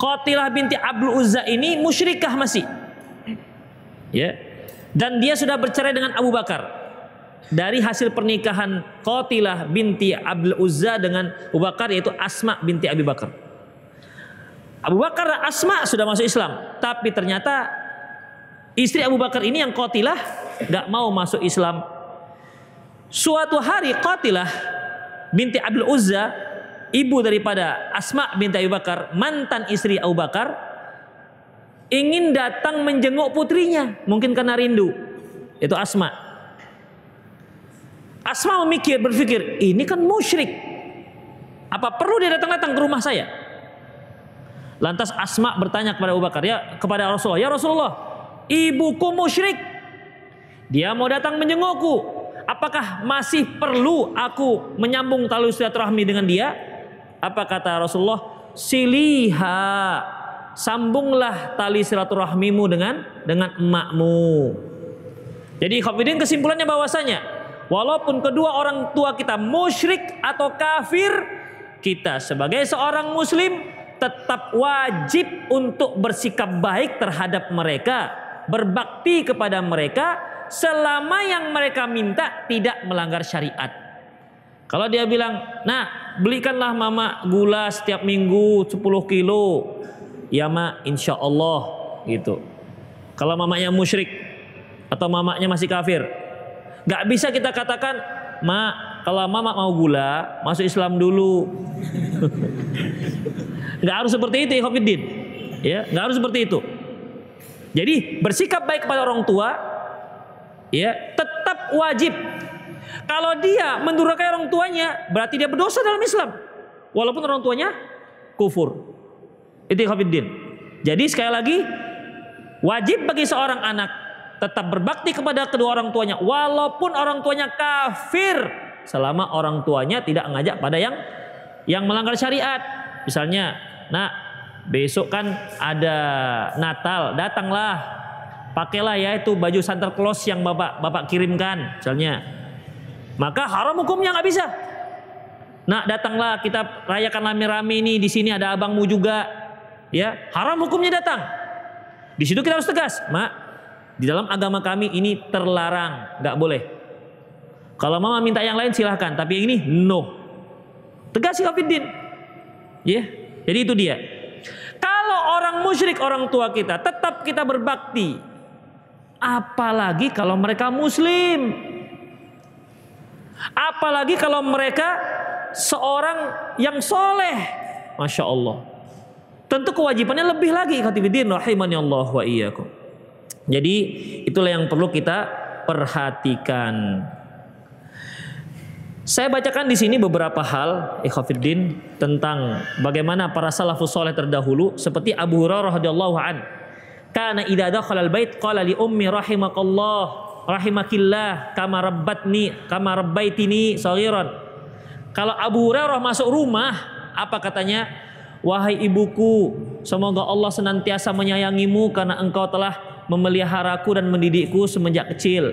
Qatilah binti Abdul Uzza ini musyrikah masih? Ya. Dan dia sudah bercerai dengan Abu Bakar. Dari hasil pernikahan Qatilah binti Abdul Uzza dengan Abu Bakar yaitu Asma binti Abi Bakar. Abu Bakar dan Asma sudah masuk Islam tapi ternyata istri Abu Bakar ini yang Qatilah gak mau masuk Islam. Suatu hari Qatilah binti Abdul Uzza, ibu daripada Asma binti Abu Bakar, mantan istri Abu Bakar, ingin datang menjenguk putrinya, mungkin karena rindu. Itu Asma. Asma memikir, berpikir, ini kan musyrik. Apa perlu dia datang-datang ke rumah saya? Lantas Asma bertanya kepada Abu Bakar, ya kepada Rasulullah, ya Rasulullah, ibuku musyrik. Dia mau datang menjengukku apakah masih perlu aku menyambung tali silaturahmi dengan dia? Apa kata Rasulullah? Siliha, sambunglah tali silaturahmimu dengan dengan emakmu. Jadi Khafidin kesimpulannya bahwasanya walaupun kedua orang tua kita musyrik atau kafir, kita sebagai seorang muslim tetap wajib untuk bersikap baik terhadap mereka, berbakti kepada mereka selama yang mereka minta tidak melanggar syariat. Kalau dia bilang, nah belikanlah mama gula setiap minggu 10 kilo. Ya ma, insya Allah gitu. Kalau mamanya musyrik atau mamanya masih kafir, nggak bisa kita katakan, ma kalau mama mau gula masuk Islam dulu. *laughs* nggak harus seperti itu, Ikhwanuddin. Ya, nggak harus seperti itu. Jadi bersikap baik kepada orang tua ya tetap wajib. Kalau dia mendurhakai orang tuanya, berarti dia berdosa dalam Islam. Walaupun orang tuanya kufur. Itu Khafiddin. Jadi sekali lagi wajib bagi seorang anak tetap berbakti kepada kedua orang tuanya walaupun orang tuanya kafir selama orang tuanya tidak mengajak pada yang yang melanggar syariat. Misalnya, nah besok kan ada Natal, datanglah pakailah ya itu baju Santa Claus yang bapak bapak kirimkan misalnya maka haram hukumnya nggak bisa. Nah datanglah kita rayakan rame-rame ini. Di sini ada abangmu juga. Ya haram hukumnya datang. Di situ kita harus tegas. Mak di dalam agama kami ini terlarang. Nggak boleh. Kalau mama minta yang lain silahkan. Tapi yang ini no. Tegas sih Kafiddin ya jadi itu dia. Kalau orang musyrik orang tua kita tetap kita berbakti. Apalagi kalau mereka muslim. Apalagi kalau mereka seorang yang soleh. Masya Allah. Tentu kewajibannya lebih lagi. Khatibidin Allah wa iyyakum. Jadi itulah yang perlu kita perhatikan. Saya bacakan di sini beberapa hal ikhafidin tentang bagaimana para salafus soleh terdahulu seperti Abu Hurairah radhiyallahu an Kana idza dakhala al-bait qala li ummi rahimakallah rahimakillah kama rabbatni kama rabbaitini saghiran. Kalau Abu Hurairah masuk rumah, apa katanya? Wahai ibuku, semoga Allah senantiasa menyayangimu karena engkau telah memeliharaku dan mendidikku semenjak kecil.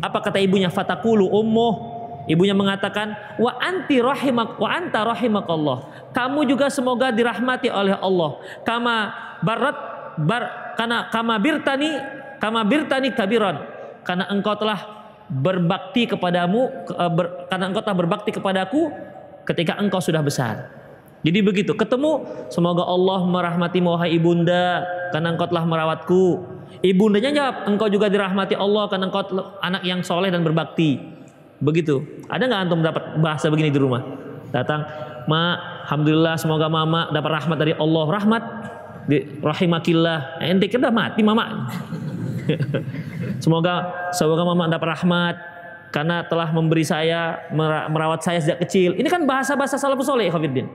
Apa kata ibunya? Fatakulu ummuh. Ibunya mengatakan, "Wa anti rahimak wa anta rahimakallah." Kamu juga semoga dirahmati oleh Allah. Kama barat bar karena kama birtani kama birtani kabiran. Karena engkau telah berbakti kepadamu eh, ber, karena engkau telah berbakti kepadaku ketika engkau sudah besar. Jadi begitu, ketemu semoga Allah merahmati wahai ibunda karena engkau telah merawatku. Ibundanya jawab, engkau juga dirahmati Allah karena engkau anak yang soleh dan berbakti. Begitu. Ada nggak antum dapat bahasa begini di rumah? Datang, ma, alhamdulillah semoga mama dapat rahmat dari Allah. Rahmat, di rahimakillah. Ente kira mati mama. *laughs* Semoga semoga mama dapat rahmat karena telah memberi saya merawat saya sejak kecil. Ini kan bahasa-bahasa salafus soleh Khafiddin.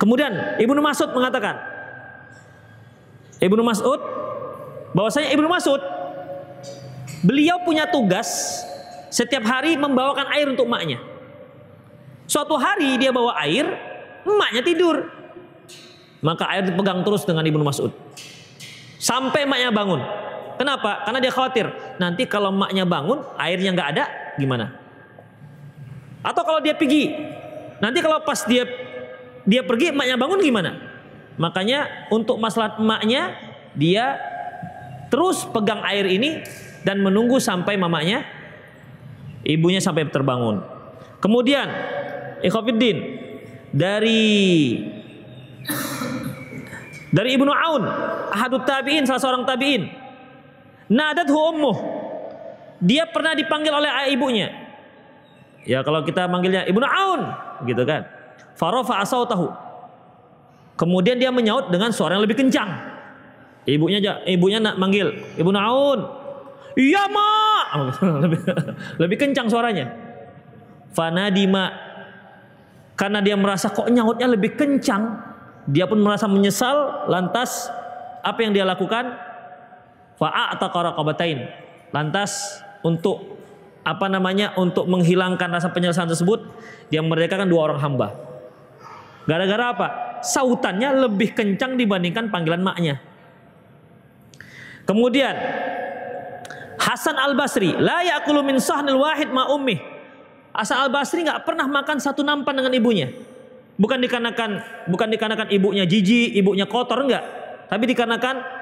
Kemudian Ibnu Mas'ud mengatakan Ibnu Mas'ud bahwasanya Ibnu Mas'ud beliau punya tugas setiap hari membawakan air untuk emaknya. Suatu hari dia bawa air, emaknya tidur. Maka air dipegang terus dengan Ibnu Mas'ud. Sampai emaknya bangun. Kenapa? Karena dia khawatir nanti kalau emaknya bangun airnya nggak ada gimana? Atau kalau dia pergi, nanti kalau pas dia dia pergi emaknya bangun gimana? Makanya untuk masalah emaknya dia terus pegang air ini dan menunggu sampai mamanya ibunya sampai terbangun. Kemudian Ikhwafiddin dari dari Ibnu Aun, ahadut tabi'in salah seorang tabi'in Nadathu ummuh. Dia pernah dipanggil oleh ayah ibunya. Ya kalau kita manggilnya Ibnu Aun gitu kan. Farofa tahu. Kemudian dia menyaut dengan suara yang lebih kencang. Ibunya ibunya nak manggil Ibnu Aun. Iya mak. *laughs* lebih, lebih kencang suaranya. Fanadima karena dia merasa kok nyautnya lebih kencang, dia pun merasa menyesal. Lantas apa yang dia lakukan? Fa'ataqa raqabatain. Lantas untuk apa namanya? Untuk menghilangkan rasa penyesalan tersebut, dia memerdekakan dua orang hamba. Gara-gara apa? Sautannya lebih kencang dibandingkan panggilan maknya. Kemudian Hasan Al Basri, la yakulu min sahnil wahid ma ummih. Hasan Al Basri nggak pernah makan satu nampan dengan ibunya. Bukan dikarenakan bukan dikarenakan ibunya jijik, ibunya kotor enggak, tapi dikarenakan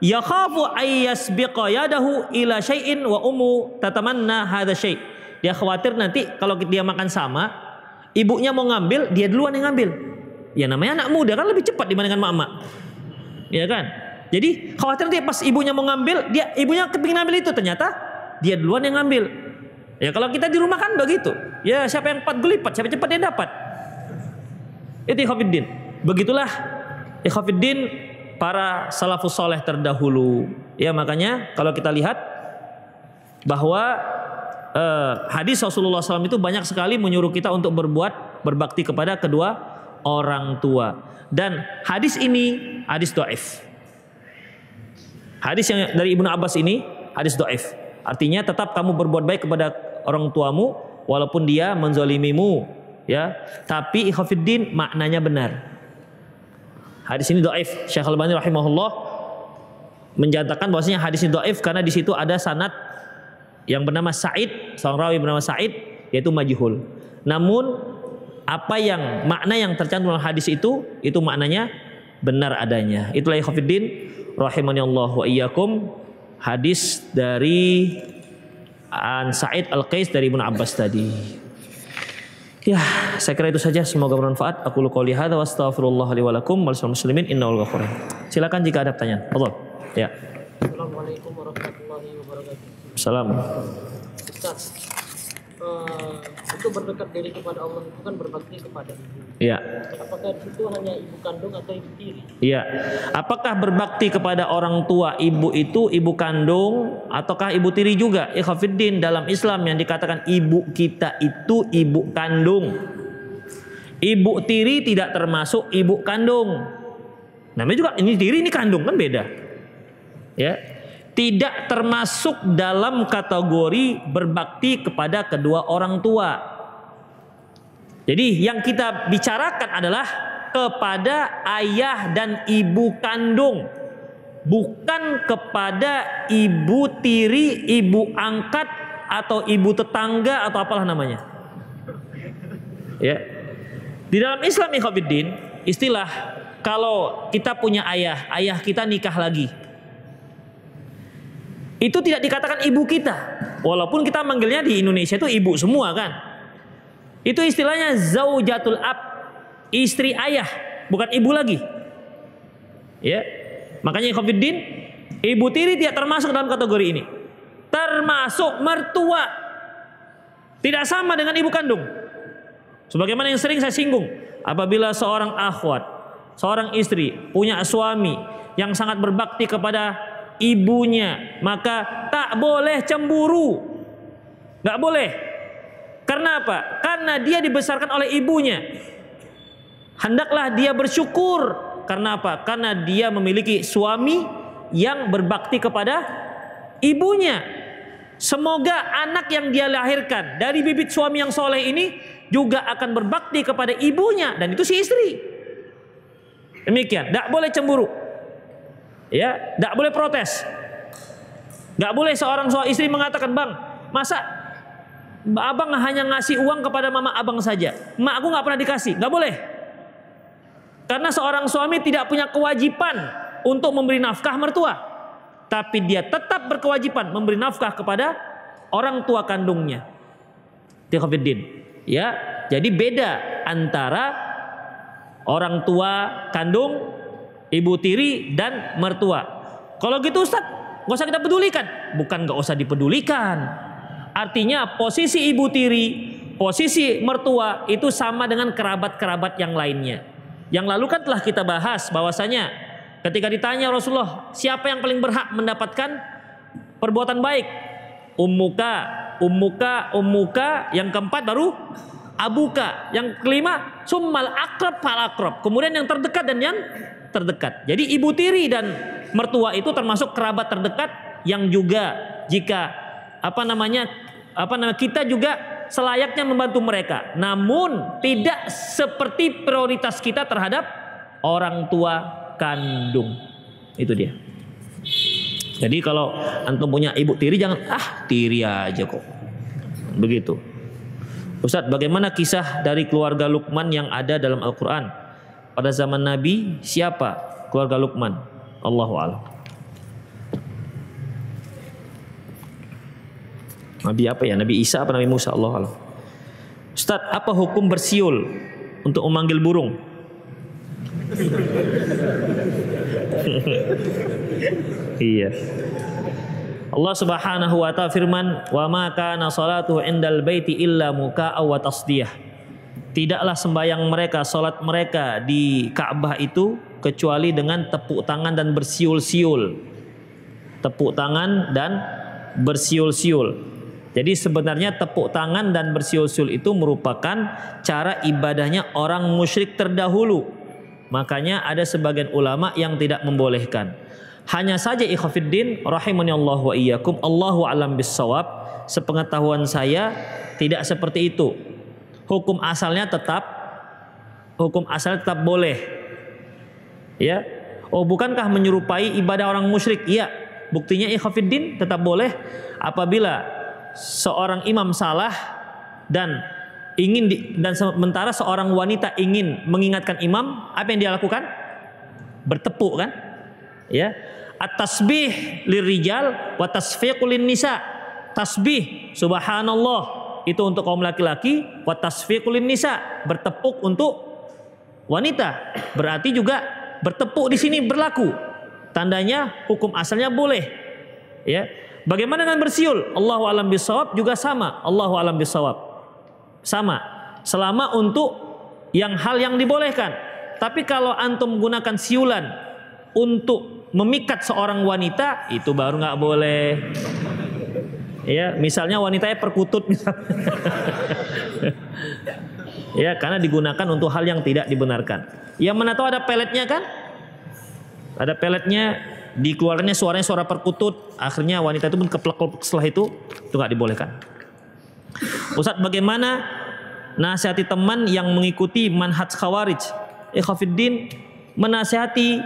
yakhafu ayyasbiqa yadahu ila syai'in wa ummu tatamanna hadha syai'. Dia khawatir nanti kalau dia makan sama, ibunya mau ngambil, dia duluan yang ngambil. Ya namanya anak muda kan lebih cepat dibandingkan mama. Ya kan? Jadi khawatir nanti pas ibunya mau ngambil, dia ibunya kepingin ngambil itu ternyata dia duluan yang ngambil. Ya kalau kita di rumah kan begitu. Ya siapa yang cepat gelipat, siapa cepat dia dapat. Itu ikhwafiddin. Begitulah ikhwafiddin para salafus soleh terdahulu. Ya makanya kalau kita lihat bahwa eh, hadis Rasulullah SAW itu banyak sekali menyuruh kita untuk berbuat berbakti kepada kedua orang tua. Dan hadis ini hadis doif. Hadis yang dari Ibnu Abbas ini hadis doif. Artinya tetap kamu berbuat baik kepada orang tuamu walaupun dia menzolimimu ya. Tapi ikhafiddin maknanya benar. Hadis ini doif. Syekh Al-Bani rahimahullah menjatakan bahwasanya hadis ini doif karena di situ ada sanad yang bernama Said, seorang rawi bernama Said yaitu majhul. Namun apa yang makna yang tercantum dalam hadis itu itu maknanya benar adanya. Itulah ikhwatiddin rahimani Allah wa iyyakum hadis dari An Said Al-Qais dari Ibnu Abbas tadi. Ya, saya kira itu saja. Semoga bermanfaat. Aku lu qouli hadza wa astaghfirullah li wa lakum muslimin innahu Silakan jika ada pertanyaan. Allah. Ya. Assalamualaikum warahmatullahi wabarakatuh. Salam. Ustaz, uh, itu berdekat diri kepada Allah itu kan berbakti kepada ibu. Iya. Apakah itu hanya ibu kandung atau ibu tiri? Iya. Apakah berbakti kepada orang tua ibu itu ibu kandung ataukah ibu tiri juga? Ikhafiddin dalam Islam yang dikatakan ibu kita itu ibu kandung. Ibu tiri tidak termasuk ibu kandung. Namanya juga ini tiri ini kandung kan beda. Ya. Tidak termasuk dalam kategori berbakti kepada kedua orang tua Jadi yang kita bicarakan adalah kepada ayah dan ibu kandung bukan kepada ibu tiri, ibu angkat atau ibu tetangga atau apalah namanya. Ya. Di dalam Islam ikhwatiddin, istilah kalau kita punya ayah, ayah kita nikah lagi. Itu tidak dikatakan ibu kita. Walaupun kita manggilnya di Indonesia itu ibu semua kan. Itu istilahnya zaujatul ab, istri ayah, bukan ibu lagi. Ya. Makanya ikhwatiddin, ibu tiri tidak termasuk dalam kategori ini. Termasuk mertua. Tidak sama dengan ibu kandung. Sebagaimana yang sering saya singgung, apabila seorang akhwat, seorang istri punya suami yang sangat berbakti kepada ibunya, maka tak boleh cemburu. Nggak boleh. Karena apa? Karena dia dibesarkan oleh ibunya. Hendaklah dia bersyukur. Karena apa? Karena dia memiliki suami yang berbakti kepada ibunya. Semoga anak yang dia lahirkan dari bibit suami yang soleh ini juga akan berbakti kepada ibunya dan itu si istri. Demikian, tidak boleh cemburu. Ya, tidak boleh protes. Tidak boleh seorang suami istri mengatakan, "Bang, masa abang hanya ngasih uang kepada mama abang saja? Mak aku nggak pernah dikasih." Nggak boleh. Karena seorang suami tidak punya kewajiban untuk memberi nafkah mertua. Tapi dia tetap berkewajiban memberi nafkah kepada orang tua kandungnya. Tikhafidin. Ya, jadi beda antara orang tua kandung, ibu tiri dan mertua. Kalau gitu Ustaz, nggak usah kita pedulikan. Bukan nggak usah dipedulikan. Artinya posisi ibu tiri, posisi mertua itu sama dengan kerabat-kerabat yang lainnya. Yang lalu kan telah kita bahas bahwasanya ketika ditanya Rasulullah, siapa yang paling berhak mendapatkan perbuatan baik? Ummuka, ummuka, ummuka, yang keempat baru abuka, yang kelima summal akrab fal akrab. Kemudian yang terdekat dan yang terdekat. Jadi ibu tiri dan mertua itu termasuk kerabat terdekat yang juga jika apa namanya apa namanya kita juga selayaknya membantu mereka. Namun tidak seperti prioritas kita terhadap orang tua kandung. Itu dia. Jadi kalau antum punya ibu tiri jangan ah tiri aja kok. Begitu. Ustaz, bagaimana kisah dari keluarga Lukman yang ada dalam Al-Qur'an? Pada zaman Nabi siapa keluarga Lukman? Allahu a'lam. Nabi apa ya? Nabi Isa apa Nabi Musa? Allah a'lam. Ustaz, apa hukum bersiul untuk memanggil burung? *laughs* iya. Allah Subhanahu wa taala firman, "Wa ma kana salatu indal baiti illa muka'a wa tasdiyah." Tidaklah sembahyang mereka, salat mereka di Ka'bah itu kecuali dengan tepuk tangan dan bersiul-siul. Tepuk tangan dan bersiul-siul. Jadi sebenarnya tepuk tangan dan bersiul-siul itu merupakan cara ibadahnya orang musyrik terdahulu. Makanya ada sebagian ulama yang tidak membolehkan. Hanya saja ikhafiddin rahimani Allah wa iyyakum Allahu alam bisawab sepengetahuan saya tidak seperti itu. Hukum asalnya tetap hukum asalnya tetap boleh. Ya. Oh, bukankah menyerupai ibadah orang musyrik? Iya. Buktinya ikhafiddin tetap boleh apabila seorang imam salah dan ingin di, dan sementara seorang wanita ingin mengingatkan imam, apa yang dia lakukan? Bertepuk kan? Ya at-tasbih lirijal wa tasfiqul nisa. Tasbih subhanallah itu untuk kaum laki-laki, wa tasfiqul nisa bertepuk untuk wanita. Berarti juga bertepuk di sini berlaku. Tandanya hukum asalnya boleh. Ya. Bagaimana dengan bersiul? Allahu alam bisawab juga sama. Allahu alam bisawab. Sama. Selama untuk yang hal yang dibolehkan. Tapi kalau antum menggunakan siulan untuk memikat seorang wanita itu baru nggak boleh. Ya, misalnya wanitanya perkutut misalnya. ya, karena digunakan untuk hal yang tidak dibenarkan. Yang mana tahu ada peletnya kan? Ada peletnya, dikeluarkannya suaranya suara perkutut, akhirnya wanita itu pun keplek setelah itu itu nggak dibolehkan. Ustaz, bagaimana nasihati teman yang mengikuti manhaj khawarij. Ikhafiddin menasihati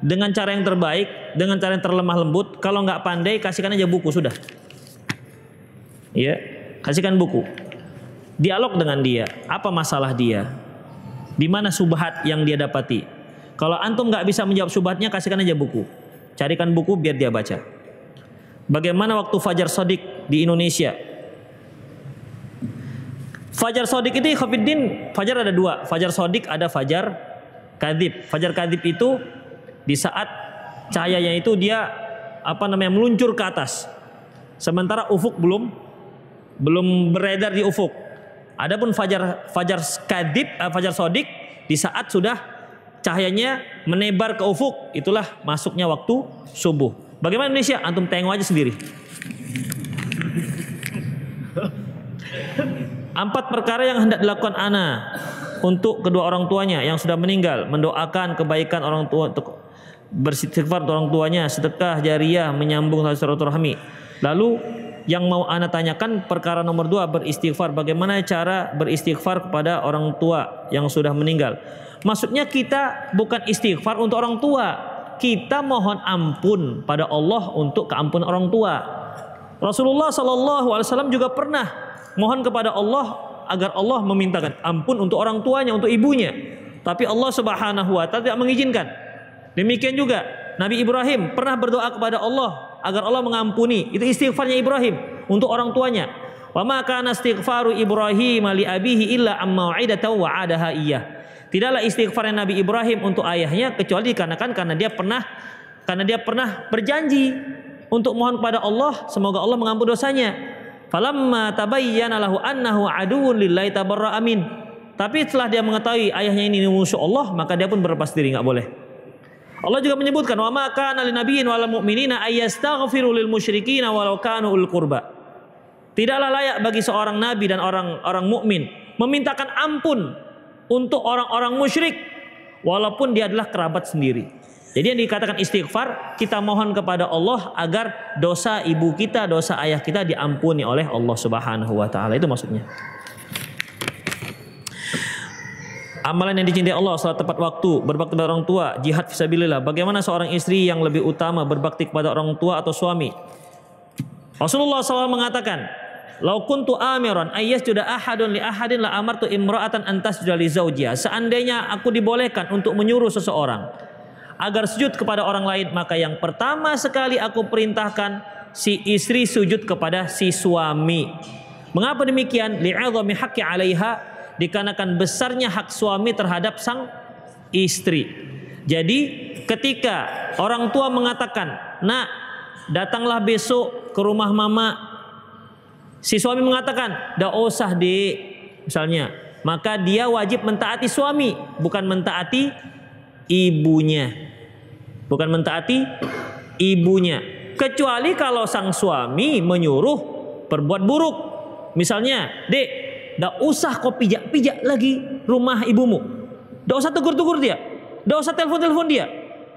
dengan cara yang terbaik, dengan cara yang terlemah lembut. Kalau nggak pandai, kasihkan aja buku sudah. Ya, kasihkan buku. Dialog dengan dia. Apa masalah dia? Di mana subhat yang dia dapati? Kalau antum nggak bisa menjawab subhatnya, kasihkan aja buku. Carikan buku biar dia baca. Bagaimana waktu Fajar Sodik di Indonesia? Fajar Sodik itu Khafiddin, Fajar ada dua. Fajar Sodik ada Fajar Kadib. Fajar Kadib itu di saat cahayanya itu dia apa namanya meluncur ke atas. Sementara ufuk belum belum beredar di ufuk. Adapun Fajar Fajar Kadib, uh, Fajar Sodik di saat sudah cahayanya menebar ke ufuk, itulah masuknya waktu subuh. Bagaimana Indonesia? Antum tengok aja sendiri. Empat perkara yang hendak dilakukan anak untuk kedua orang tuanya yang sudah meninggal, mendoakan kebaikan orang tua untuk untuk orang tuanya, sedekah jariah, menyambung silaturahmi. Lalu yang mau anak tanyakan perkara nomor dua beristighfar. Bagaimana cara beristighfar kepada orang tua yang sudah meninggal? Maksudnya kita bukan istighfar untuk orang tua, kita mohon ampun pada Allah untuk keampunan orang tua. Rasulullah Wasallam juga pernah mohon kepada Allah agar Allah memintakan ampun untuk orang tuanya, untuk ibunya. Tapi Allah Subhanahu Wa Taala tidak mengizinkan. Demikian juga Nabi Ibrahim pernah berdoa kepada Allah agar Allah mengampuni. Itu istighfarnya Ibrahim untuk orang tuanya. Wa ma kana istighfaru Ibrahim li abihi illa amma wa'idatan wa'adaha iyyah. Tidaklah istighfar Nabi Ibrahim untuk ayahnya kecuali dikarenakan karena dia pernah karena dia pernah berjanji untuk mohon kepada Allah semoga Allah mengampuni dosanya. Falamma tabayyana lahu annahu aduwwun lillahi tabarra amin. Tapi setelah dia mengetahui ayahnya ini musuh Allah, maka dia pun berlepas diri, nggak boleh. Allah juga menyebutkan wa ma kana lin nabiyyin wal mu'minina ayastaghfiru lil musyrikin walau kanu ul qurba. Tidaklah layak bagi seorang nabi dan orang orang mukmin memintakan ampun untuk orang-orang musyrik walaupun dia adalah kerabat sendiri. Jadi yang dikatakan istighfar kita mohon kepada Allah agar dosa ibu kita, dosa ayah kita diampuni oleh Allah Subhanahu wa taala. Itu maksudnya. Amalan yang dicintai Allah salat tepat waktu, berbakti kepada orang tua, jihad fisabilillah. Bagaimana seorang istri yang lebih utama berbakti kepada orang tua atau suami? Rasulullah SAW mengatakan, Lau kuntu amiran ayas sudah ahadun li ahadin la amartu imra'atan antas li zaujiha. Seandainya aku dibolehkan untuk menyuruh seseorang agar sujud kepada orang lain, maka yang pertama sekali aku perintahkan si istri sujud kepada si suami. Mengapa demikian? Li'azami haqqi 'alaiha dikarenakan besarnya hak suami terhadap sang istri. Jadi ketika orang tua mengatakan, "Nak, datanglah besok ke rumah mama Si suami mengatakan, "Dah usah, Dek." Misalnya, maka dia wajib mentaati suami, bukan mentaati ibunya. Bukan mentaati ibunya. Kecuali kalau sang suami menyuruh perbuat buruk. Misalnya, "Dek, dah usah kau pijak-pijak lagi rumah ibumu." Dah usah tegur-tegur dia. Dah usah telepon-telepon dia.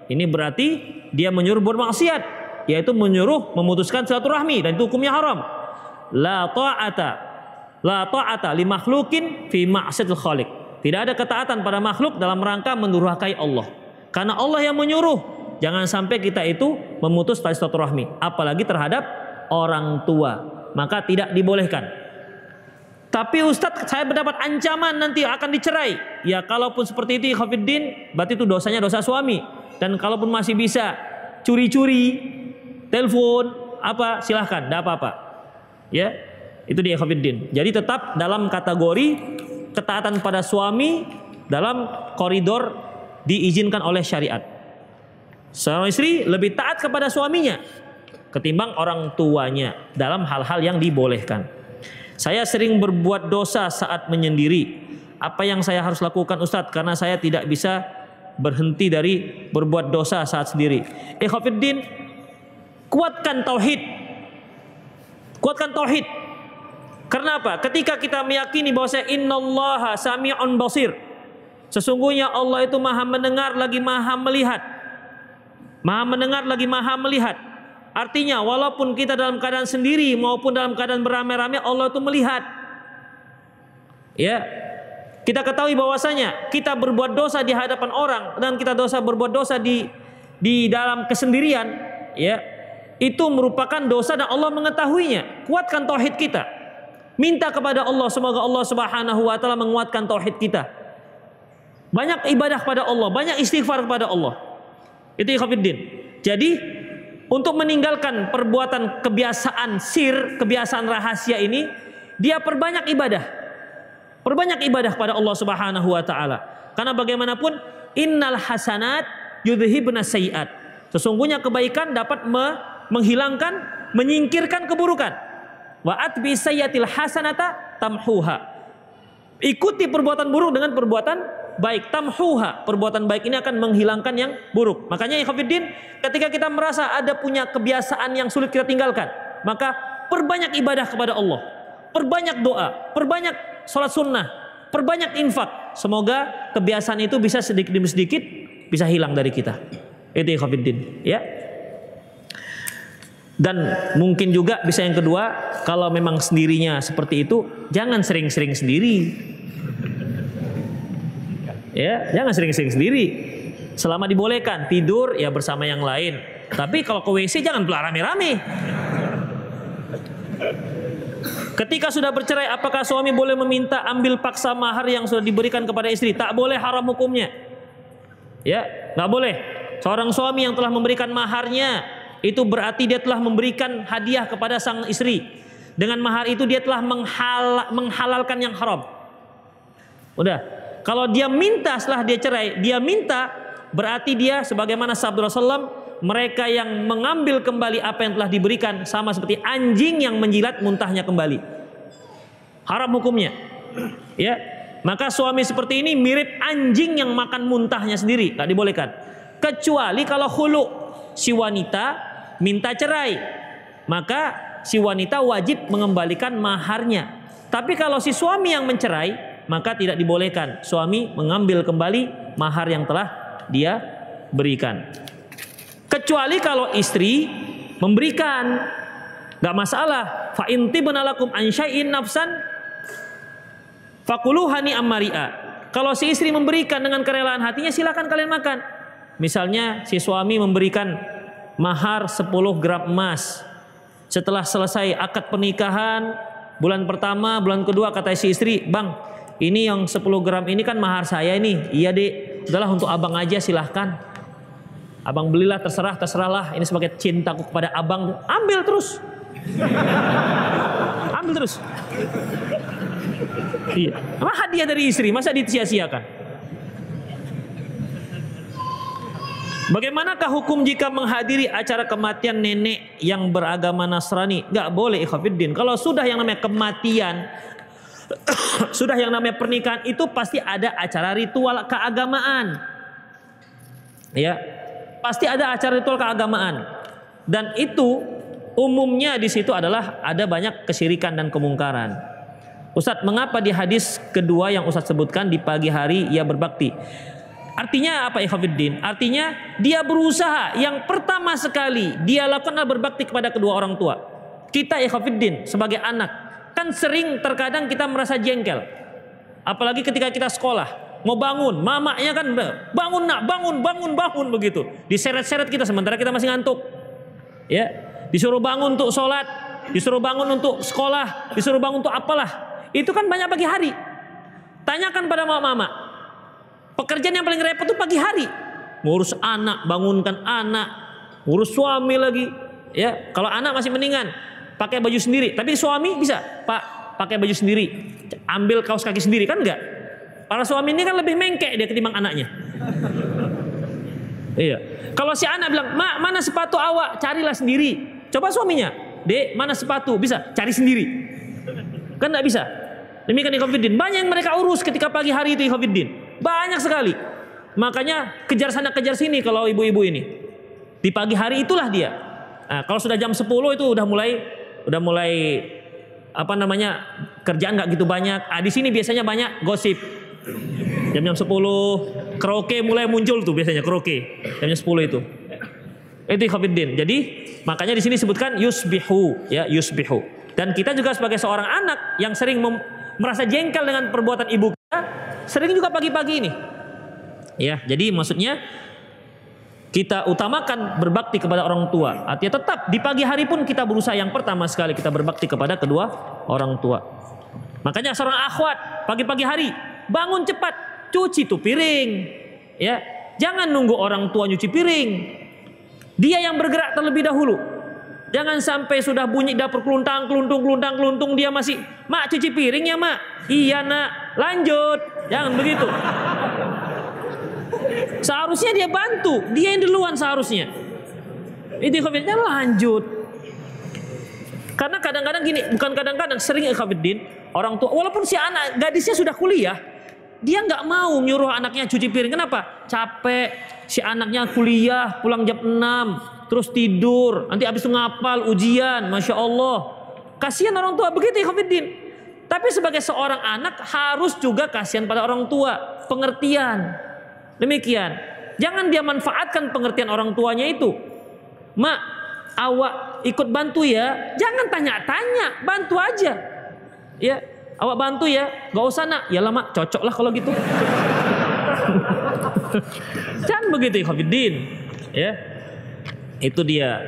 Ini berarti dia menyuruh bermaksiat, yaitu menyuruh memutuskan silaturahmi dan itu hukumnya haram la ta'ata la ta'ata li makhlukin fi ma'siyatil khaliq. Tidak ada ketaatan pada makhluk dalam rangka mendurhakai Allah. Karena Allah yang menyuruh. Jangan sampai kita itu memutus tali silaturahmi, apalagi terhadap orang tua. Maka tidak dibolehkan. Tapi Ustadz saya mendapat ancaman nanti akan dicerai. Ya kalaupun seperti itu Khafiddin berarti itu dosanya dosa suami. Dan kalaupun masih bisa curi-curi, telepon, apa silahkan, tidak apa-apa ya itu dia khafiddin jadi tetap dalam kategori ketaatan pada suami dalam koridor diizinkan oleh syariat seorang istri lebih taat kepada suaminya ketimbang orang tuanya dalam hal-hal yang dibolehkan saya sering berbuat dosa saat menyendiri apa yang saya harus lakukan Ustadz karena saya tidak bisa berhenti dari berbuat dosa saat sendiri. Ikhafiddin kuatkan tauhid Kuatkan tauhid. Karena apa? Ketika kita meyakini bahwa saya innallaha sami'un basir. Sesungguhnya Allah itu maha mendengar lagi maha melihat. Maha mendengar lagi maha melihat. Artinya walaupun kita dalam keadaan sendiri maupun dalam keadaan beramai-ramai Allah itu melihat. Ya. Kita ketahui bahwasanya kita berbuat dosa di hadapan orang dan kita dosa berbuat dosa di di dalam kesendirian, ya. Itu merupakan dosa dan Allah mengetahuinya. Kuatkan tauhid kita. Minta kepada Allah semoga Allah Subhanahu wa taala menguatkan tauhid kita. Banyak ibadah kepada Allah, banyak istighfar kepada Allah. Itu ikhwatiddin. Jadi untuk meninggalkan perbuatan kebiasaan sir, kebiasaan rahasia ini, dia perbanyak ibadah. Perbanyak ibadah kepada Allah Subhanahu wa taala. Karena bagaimanapun innal hasanat yudhibna sayiat. Sesungguhnya kebaikan dapat me menghilangkan, menyingkirkan keburukan. Wa atbi sayyatil hasanata tamhuha. Ikuti perbuatan buruk dengan perbuatan baik tamhuha perbuatan baik ini akan menghilangkan yang buruk. Makanya ya Khafiddin ketika kita merasa ada punya kebiasaan yang sulit kita tinggalkan maka perbanyak ibadah kepada Allah perbanyak doa perbanyak sholat sunnah perbanyak infak. Semoga kebiasaan itu bisa sedikit demi sedikit bisa hilang dari kita. Itu Khafiddin ya. Dan mungkin juga bisa yang kedua kalau memang sendirinya seperti itu jangan sering-sering sendiri Ya, jangan sering-sering sendiri. Selama dibolehkan tidur ya bersama yang lain. Tapi kalau ke WC jangan pula rame-rame. Ketika sudah bercerai, apakah suami boleh meminta ambil paksa mahar yang sudah diberikan kepada istri? Tak boleh haram hukumnya. Ya, nggak boleh. Seorang suami yang telah memberikan maharnya itu berarti dia telah memberikan hadiah kepada sang istri. Dengan mahar itu dia telah menghal menghalalkan yang haram. Udah, kalau dia minta setelah dia cerai, dia minta berarti dia sebagaimana sabda Rasulullah mereka yang mengambil kembali apa yang telah diberikan sama seperti anjing yang menjilat muntahnya kembali. Haram hukumnya. Ya. Maka suami seperti ini mirip anjing yang makan muntahnya sendiri, tak dibolehkan. Kecuali kalau hulu si wanita minta cerai, maka si wanita wajib mengembalikan maharnya. Tapi kalau si suami yang mencerai, maka tidak dibolehkan suami mengambil kembali mahar yang telah dia berikan. Kecuali kalau istri memberikan, nggak masalah. Fa inti benalakum ansyai'in nafsan fakuluhani amaria. Kalau si istri memberikan dengan kerelaan hatinya silakan kalian makan. Misalnya si suami memberikan mahar 10 gram emas. Setelah selesai akad pernikahan, bulan pertama, bulan kedua kata si istri, "Bang, ini yang 10 gram ini kan mahar saya ini. Iya dek, udahlah untuk abang aja silahkan. Abang belilah terserah, terserahlah. Ini sebagai cintaku kepada abang. Ambil terus. *laughs* Ambil terus. Iya. Apa hadiah dari istri? Masa disia-siakan? Bagaimanakah hukum jika menghadiri acara kematian nenek yang beragama Nasrani? Gak boleh ikhafidin. Kalau sudah yang namanya kematian *coughs* sudah yang namanya pernikahan itu pasti ada acara ritual keagamaan. Ya. Pasti ada acara ritual keagamaan. Dan itu umumnya di situ adalah ada banyak kesyirikan dan kemungkaran. Ustadz, mengapa di hadis kedua yang Ustadz sebutkan di pagi hari ia berbakti? Artinya apa Ikhwanuddin? Artinya dia berusaha yang pertama sekali dia lakukan berbakti kepada kedua orang tua. Kita Ikhwanuddin sebagai anak Kan sering terkadang kita merasa jengkel. Apalagi ketika kita sekolah, mau bangun, mamanya kan bangun nak, bangun, bangun, bangun begitu. Diseret-seret kita sementara kita masih ngantuk. Ya, disuruh bangun untuk sholat, disuruh bangun untuk sekolah, disuruh bangun untuk apalah. Itu kan banyak pagi hari. Tanyakan pada mama-mama. Pekerjaan yang paling repot itu pagi hari. Ngurus anak, bangunkan anak, ngurus suami lagi. Ya, kalau anak masih mendingan, pakai baju sendiri. Tapi suami bisa, Pak, pakai baju sendiri. Ambil kaos kaki sendiri kan enggak? Para suami ini kan lebih mengkek dia ketimbang anaknya. *laughs* iya. Kalau si anak bilang, "Mak, mana sepatu awak? Carilah sendiri." Coba suaminya, "Dek, mana sepatu?" Bisa, cari sendiri. Kan enggak bisa. Demikian Ikhwanuddin. Banyak yang mereka urus ketika pagi hari itu Ikhwanuddin. Banyak sekali. Makanya kejar sana kejar sini kalau ibu-ibu ini. Di pagi hari itulah dia. Nah, kalau sudah jam 10 itu udah mulai udah mulai apa namanya kerjaan nggak gitu banyak. Ah di sini biasanya banyak gosip. Jam-jam 10 karaoke mulai muncul tuh biasanya karaoke. Jam-jam 10 itu. Itu Khafiddin. Jadi makanya di sini disebutkan yusbihu ya yusbihu. Dan kita juga sebagai seorang anak yang sering merasa jengkel dengan perbuatan ibu kita, sering juga pagi-pagi ini. Ya, jadi maksudnya kita utamakan berbakti kepada orang tua. Artinya tetap di pagi hari pun kita berusaha yang pertama sekali kita berbakti kepada kedua orang tua. Makanya seorang akhwat pagi-pagi hari bangun cepat, cuci tuh piring. Ya, jangan nunggu orang tua nyuci piring. Dia yang bergerak terlebih dahulu. Jangan sampai sudah bunyi dapur keluntang, keluntung, keluntung, keluntung dia masih, "Mak cuci piring ya, Mak?" "Iya, Nak." "Lanjut." Jangan begitu. Seharusnya dia bantu, dia yang duluan seharusnya. Itu covidnya lanjut. Karena kadang-kadang gini, bukan kadang-kadang sering ikhwafiddin, orang tua walaupun si anak gadisnya sudah kuliah, dia nggak mau nyuruh anaknya cuci piring. Kenapa? Capek. Si anaknya kuliah, pulang jam 6, terus tidur, nanti habis itu ngapal ujian, masya Allah. Kasihan orang tua begitu Khofiddin. Tapi sebagai seorang anak harus juga kasihan pada orang tua, pengertian. Demikian. Jangan dia manfaatkan pengertian orang tuanya itu. Mak, awak ikut bantu ya. Jangan tanya-tanya, bantu aja. Ya, awak bantu ya. Gak usah nak. Ya lama, cocok lah kalau gitu. *laughs* Jangan begitu Khofiddin. Ya. Itu dia.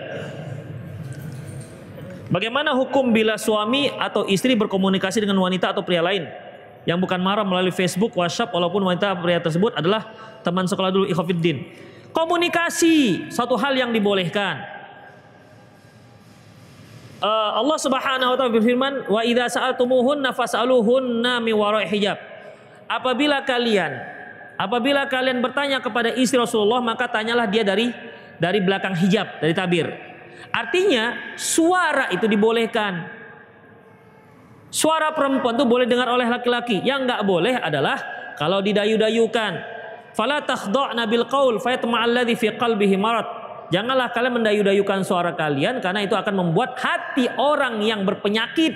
Bagaimana hukum bila suami atau istri berkomunikasi dengan wanita atau pria lain yang bukan marah melalui Facebook, WhatsApp walaupun wanita pria tersebut adalah teman sekolah dulu ikhwafiddin. Komunikasi satu hal yang dibolehkan. Uh, Allah Subhanahu wa taala berfirman, "Wa idza sa'altumuhunna fas'aluhunna min wara'i hijab." Apabila kalian apabila kalian bertanya kepada istri Rasulullah, maka tanyalah dia dari dari belakang hijab, dari tabir. Artinya suara itu dibolehkan. Suara perempuan itu boleh dengar oleh laki-laki. Yang nggak boleh adalah kalau didayu-dayukan fala takhda'na bil qaul fayatma'alladzi fi qalbihi marad. Janganlah kalian mendayu-dayukan suara kalian karena itu akan membuat hati orang yang berpenyakit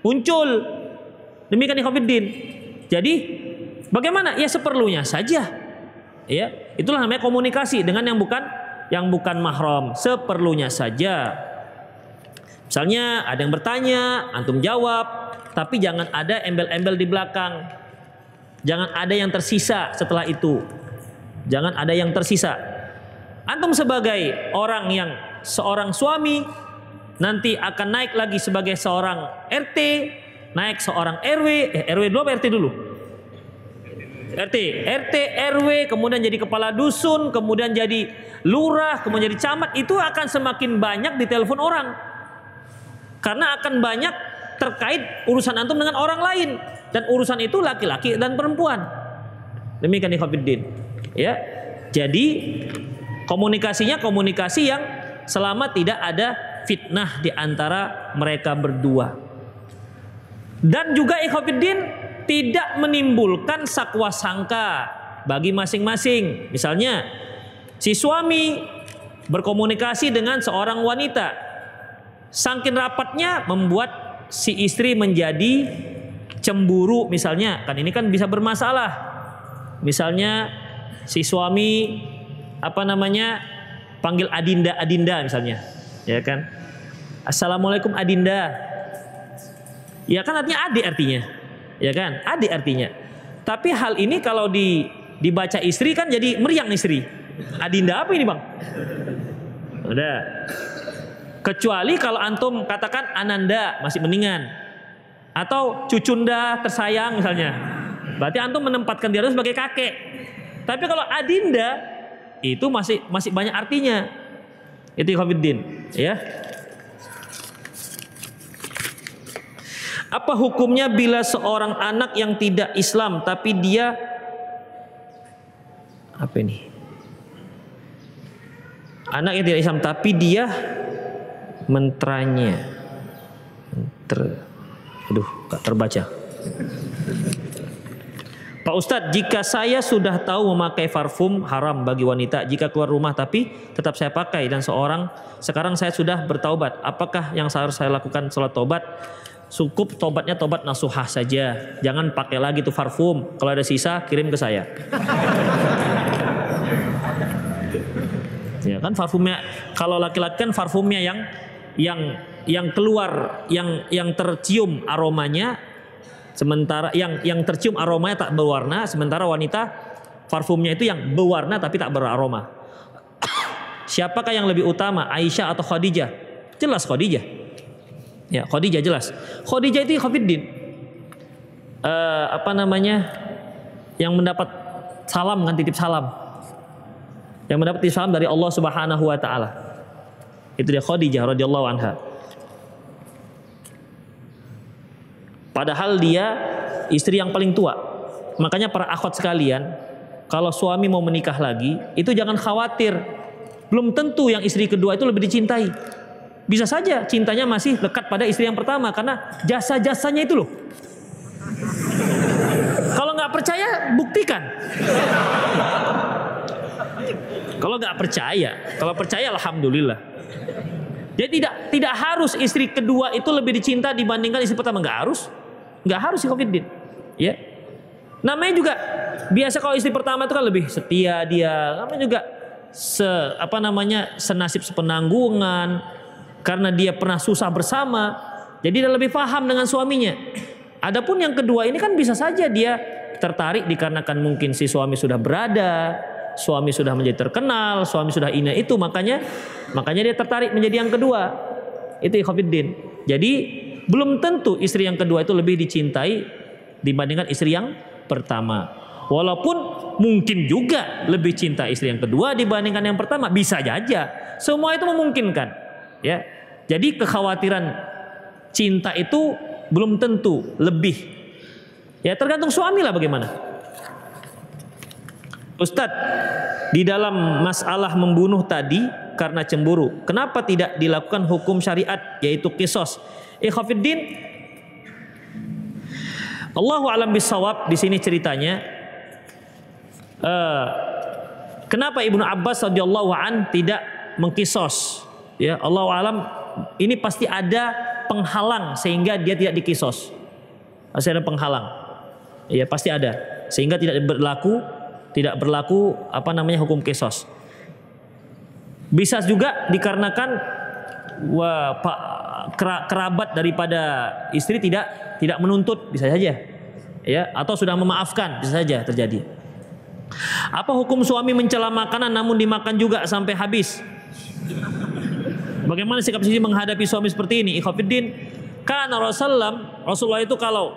muncul. Demikian ikhwatiddin. Jadi bagaimana? Ya seperlunya saja. Ya, itulah namanya komunikasi dengan yang bukan yang bukan mahram, seperlunya saja. Misalnya ada yang bertanya, antum jawab, tapi jangan ada embel-embel di belakang. Jangan ada yang tersisa setelah itu. Jangan ada yang tersisa. Antum sebagai orang yang seorang suami nanti akan naik lagi sebagai seorang RT, naik seorang RW, eh RW dulu apa RT dulu? RT, RT, RW, kemudian jadi kepala dusun, kemudian jadi lurah, kemudian jadi camat, itu akan semakin banyak di telepon orang. Karena akan banyak terkait urusan antum dengan orang lain dan urusan itu laki-laki dan perempuan. Demikian ikhwatiddin. Ya. Jadi komunikasinya komunikasi yang selama tidak ada fitnah di antara mereka berdua. Dan juga ikhwatiddin tidak menimbulkan sakwa sangka bagi masing-masing. Misalnya si suami berkomunikasi dengan seorang wanita. Sangkin rapatnya membuat si istri menjadi cemburu misalnya. Kan ini kan bisa bermasalah. Misalnya si suami apa namanya panggil adinda adinda misalnya. Ya kan? Assalamualaikum adinda. Ya kan artinya adik artinya. Ya kan? Adik artinya. Tapi hal ini kalau di dibaca istri kan jadi meriang istri. Adinda apa ini bang? Udah kecuali kalau antum katakan ananda masih mendingan atau cucunda tersayang misalnya. Berarti antum menempatkan dia sebagai kakek. Tapi kalau adinda itu masih masih banyak artinya. Itu Khofiddin, ya. Apa hukumnya bila seorang anak yang tidak Islam tapi dia apa ini? Anak yang tidak Islam tapi dia mentranya. Mentre Aduh, gak terbaca. Pak Ustadz, jika saya sudah tahu memakai parfum haram bagi wanita jika keluar rumah tapi tetap saya pakai dan seorang sekarang saya sudah bertaubat, apakah yang harus saya lakukan sholat taubat? Cukup tobatnya tobat nasuhah saja, jangan pakai lagi tuh parfum. Kalau ada sisa kirim ke saya. *laughs* ya kan parfumnya kalau laki-laki kan parfumnya yang yang yang keluar yang yang tercium aromanya Sementara yang yang tercium aromanya tak berwarna, sementara wanita parfumnya itu yang berwarna tapi tak beraroma. *coughs* Siapakah yang lebih utama, Aisyah atau Khadijah? Jelas Khadijah. Ya, Khadijah jelas. Khadijah itu Khafiddin. Uh, apa namanya? Yang mendapat salam kan titip salam. Yang mendapat titip salam dari Allah Subhanahu wa taala. Itu dia Khadijah radhiyallahu anha. Padahal dia istri yang paling tua. Makanya para akhwat sekalian, kalau suami mau menikah lagi, itu jangan khawatir. Belum tentu yang istri kedua itu lebih dicintai. Bisa saja cintanya masih dekat pada istri yang pertama karena jasa-jasanya itu loh. Kalau nggak percaya, buktikan. Kalau nggak percaya, kalau percaya alhamdulillah. Jadi tidak tidak harus istri kedua itu lebih dicinta dibandingkan istri pertama nggak harus. Nggak harus sih Khofiddin. Ya. Namanya juga biasa kalau istri pertama itu kan lebih setia dia. Namanya juga se apa namanya senasib sepenanggungan karena dia pernah susah bersama. Jadi dia lebih paham dengan suaminya. Adapun yang kedua ini kan bisa saja dia tertarik dikarenakan mungkin si suami sudah berada, suami sudah menjadi terkenal, suami sudah ini itu makanya makanya dia tertarik menjadi yang kedua. Itu Khofiddin. Jadi belum tentu istri yang kedua itu lebih dicintai dibandingkan istri yang pertama. Walaupun mungkin juga lebih cinta istri yang kedua dibandingkan yang pertama, bisa saja. Semua itu memungkinkan. Ya. Jadi kekhawatiran cinta itu belum tentu lebih. Ya tergantung suami lah bagaimana. Ustadz, di dalam masalah membunuh tadi karena cemburu, kenapa tidak dilakukan hukum syariat yaitu kisos? Ikhafiddin Allahu alam bisawab di sini ceritanya uh, kenapa Ibnu Abbas radhiyallahu an tidak mengkisos? Ya Allah alam ini pasti ada penghalang sehingga dia tidak dikisos. Pasti ada penghalang. Ya pasti ada. Sehingga tidak berlaku tidak berlaku apa namanya hukum kisos bisa juga dikarenakan wah, Pak kerabat daripada istri tidak tidak menuntut bisa saja. Ya atau sudah memaafkan bisa saja terjadi. Apa hukum suami mencela makanan namun dimakan juga sampai habis? Bagaimana sikap istri menghadapi suami seperti ini? Ikhafidin karena Rasulullah Rasulullah itu kalau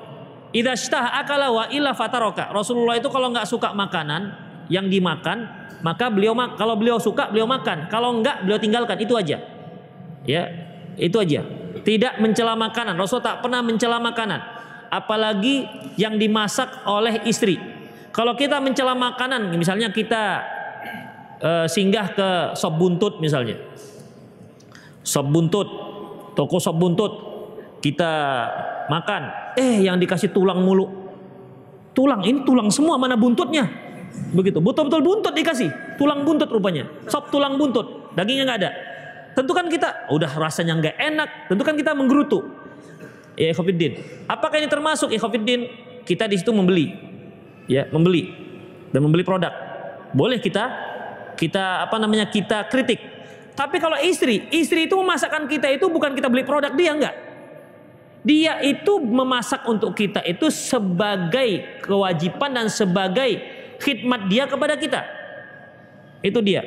idza akala wa illa fataroka Rasulullah itu kalau nggak suka makanan yang dimakan maka beliau kalau beliau suka beliau makan kalau enggak beliau tinggalkan itu aja ya itu aja. Tidak mencela makanan. Rasul tak pernah mencela makanan. Apalagi yang dimasak oleh istri. Kalau kita mencela makanan, misalnya kita uh, singgah ke sop buntut misalnya. Sop buntut, toko sop buntut. Kita makan, eh yang dikasih tulang mulu. Tulang, ini tulang semua, mana buntutnya? Begitu, betul-betul buntut dikasih. Tulang buntut rupanya. Sop tulang buntut, dagingnya nggak ada tentu kan kita udah rasanya nggak enak, tentu kan kita menggerutu. Ya Khofiddin. Apakah ini termasuk Khofiddin? Kita di situ membeli. Ya, membeli dan membeli produk. Boleh kita kita apa namanya? kita kritik. Tapi kalau istri, istri itu memasakkan kita itu bukan kita beli produk dia enggak. Dia itu memasak untuk kita itu sebagai kewajiban dan sebagai khidmat dia kepada kita. Itu dia.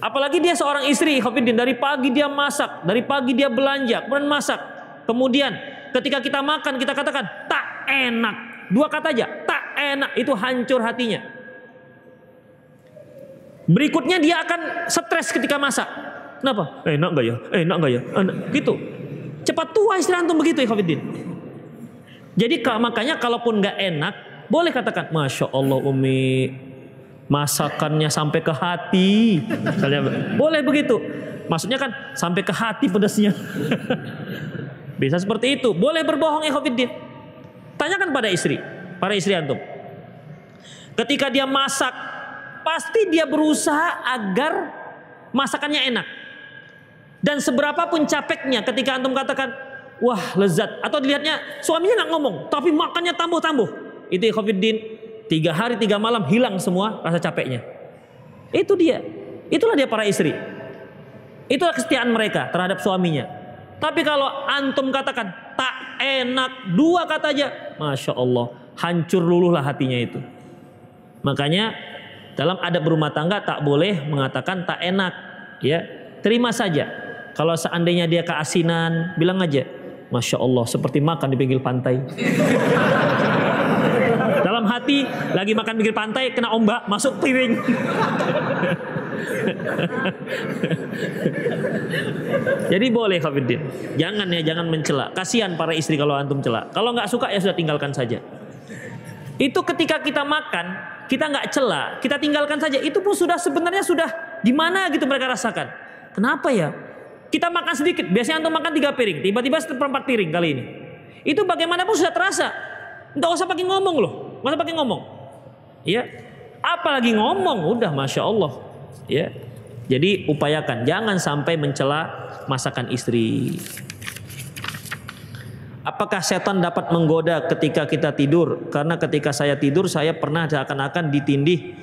Apalagi dia seorang istri, Khafidin, dari pagi dia masak, dari pagi dia belanja, kemudian masak. Kemudian ketika kita makan kita katakan tak enak. Dua kata aja, tak enak. Itu hancur hatinya. Berikutnya dia akan stres ketika masak. Kenapa? Enak gak ya? Enak gak ya? Enak. Gitu. Cepat tua istri antum begitu ya Khafidin. Jadi makanya kalaupun nggak enak, boleh katakan, Masya Allah Umi, masakannya sampai ke hati. Boleh begitu. Maksudnya kan sampai ke hati pedasnya. *laughs* Bisa seperti itu. Boleh berbohong ikhwatiddin. Tanyakan pada istri, para istri antum. Ketika dia masak, pasti dia berusaha agar masakannya enak. Dan seberapa pun capeknya ketika antum katakan, wah lezat. Atau dilihatnya suaminya nggak ngomong, tapi makannya tambuh-tambuh. Itu ikhwatiddin Tiga hari tiga malam hilang semua rasa capeknya. Itu dia. Itulah dia para istri. Itulah kesetiaan mereka terhadap suaminya. Tapi kalau antum katakan tak enak dua kata aja, masya Allah hancur luluhlah hatinya itu. Makanya dalam adab berumah tangga tak boleh mengatakan tak enak, ya terima saja. Kalau seandainya dia keasinan, bilang aja, masya Allah seperti makan di pinggir pantai. *laughs* dalam hati lagi makan pinggir pantai kena ombak masuk piring. *laughs* Jadi boleh Khafiddin. Jangan ya, jangan mencela. Kasihan para istri kalau antum cela. Kalau nggak suka ya sudah tinggalkan saja. Itu ketika kita makan, kita nggak cela, kita tinggalkan saja. Itu pun sudah sebenarnya sudah gimana gitu mereka rasakan. Kenapa ya? Kita makan sedikit, biasanya antum makan tiga piring, tiba-tiba seperempat piring kali ini. Itu bagaimanapun sudah terasa. Nggak usah pakai ngomong loh, nggak usah pakai ngomong. Ya, apalagi ngomong, udah masya Allah. Ya, jadi upayakan jangan sampai mencela masakan istri. Apakah setan dapat menggoda ketika kita tidur? Karena ketika saya tidur saya pernah seakan-akan ditindih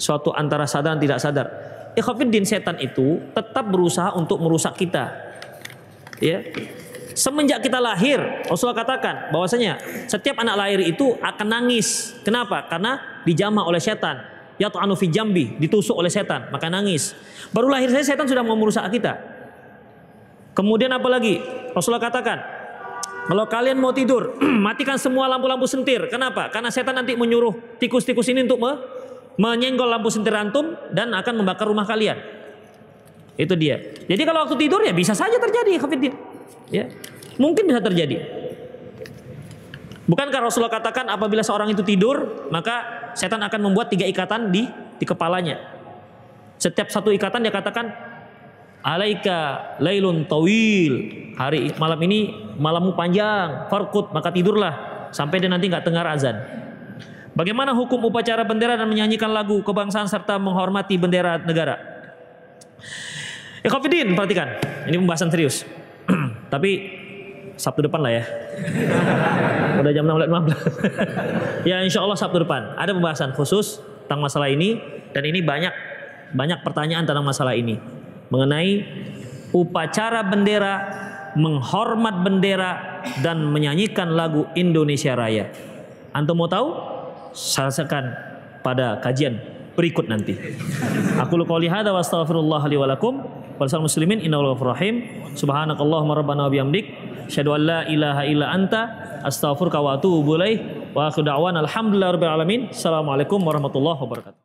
suatu antara sadar dan tidak sadar. Ikhwafiddin setan itu tetap berusaha untuk merusak kita. Ya. Semenjak kita lahir, Rasulullah katakan bahwasanya setiap anak lahir itu akan nangis. Kenapa? Karena dijamah oleh setan yat'anu fi jambi, ditusuk oleh setan, maka nangis. Baru lahir saya setan sudah mau merusak kita. Kemudian apa lagi? Rasulullah katakan, kalau kalian mau tidur, *clears throat* matikan semua lampu-lampu sentir. Kenapa? Karena setan nanti menyuruh tikus-tikus ini untuk menyenggol lampu sentir antum dan akan membakar rumah kalian. Itu dia. Jadi kalau waktu tidur ya bisa saja terjadi, Khafidin. Ya. Mungkin bisa terjadi. Bukankah Rasulullah katakan apabila seorang itu tidur, maka setan akan membuat tiga ikatan di di kepalanya. Setiap satu ikatan dia katakan alaika lailun tawil. Hari malam ini malammu panjang, farkut maka tidurlah sampai dia nanti nggak dengar azan. Bagaimana hukum upacara bendera dan menyanyikan lagu kebangsaan serta menghormati bendera negara? Ikhwafidin, perhatikan. Ini pembahasan serius. *clears throat* Tapi Sabtu depan lah ya. Udah jam 6.15. *laughs* ya insya Allah Sabtu depan. Ada pembahasan khusus tentang masalah ini. Dan ini banyak banyak pertanyaan tentang masalah ini. Mengenai upacara bendera, menghormat bendera, dan menyanyikan lagu Indonesia Raya. Antum mau tahu? Saksikan pada kajian berikut nanti. Aku lu qouli hadza wa astaghfirullah li wa lakum. muslimin innahu rahim. Subhanakallahumma rabbana wa bihamdik Asyhadu an la ilaha illa anta astaghfiruka wa atubu ilaik. Wa akhiru da'wana alhamdulillahi rabbil alamin. Assalamualaikum warahmatullahi wabarakatuh.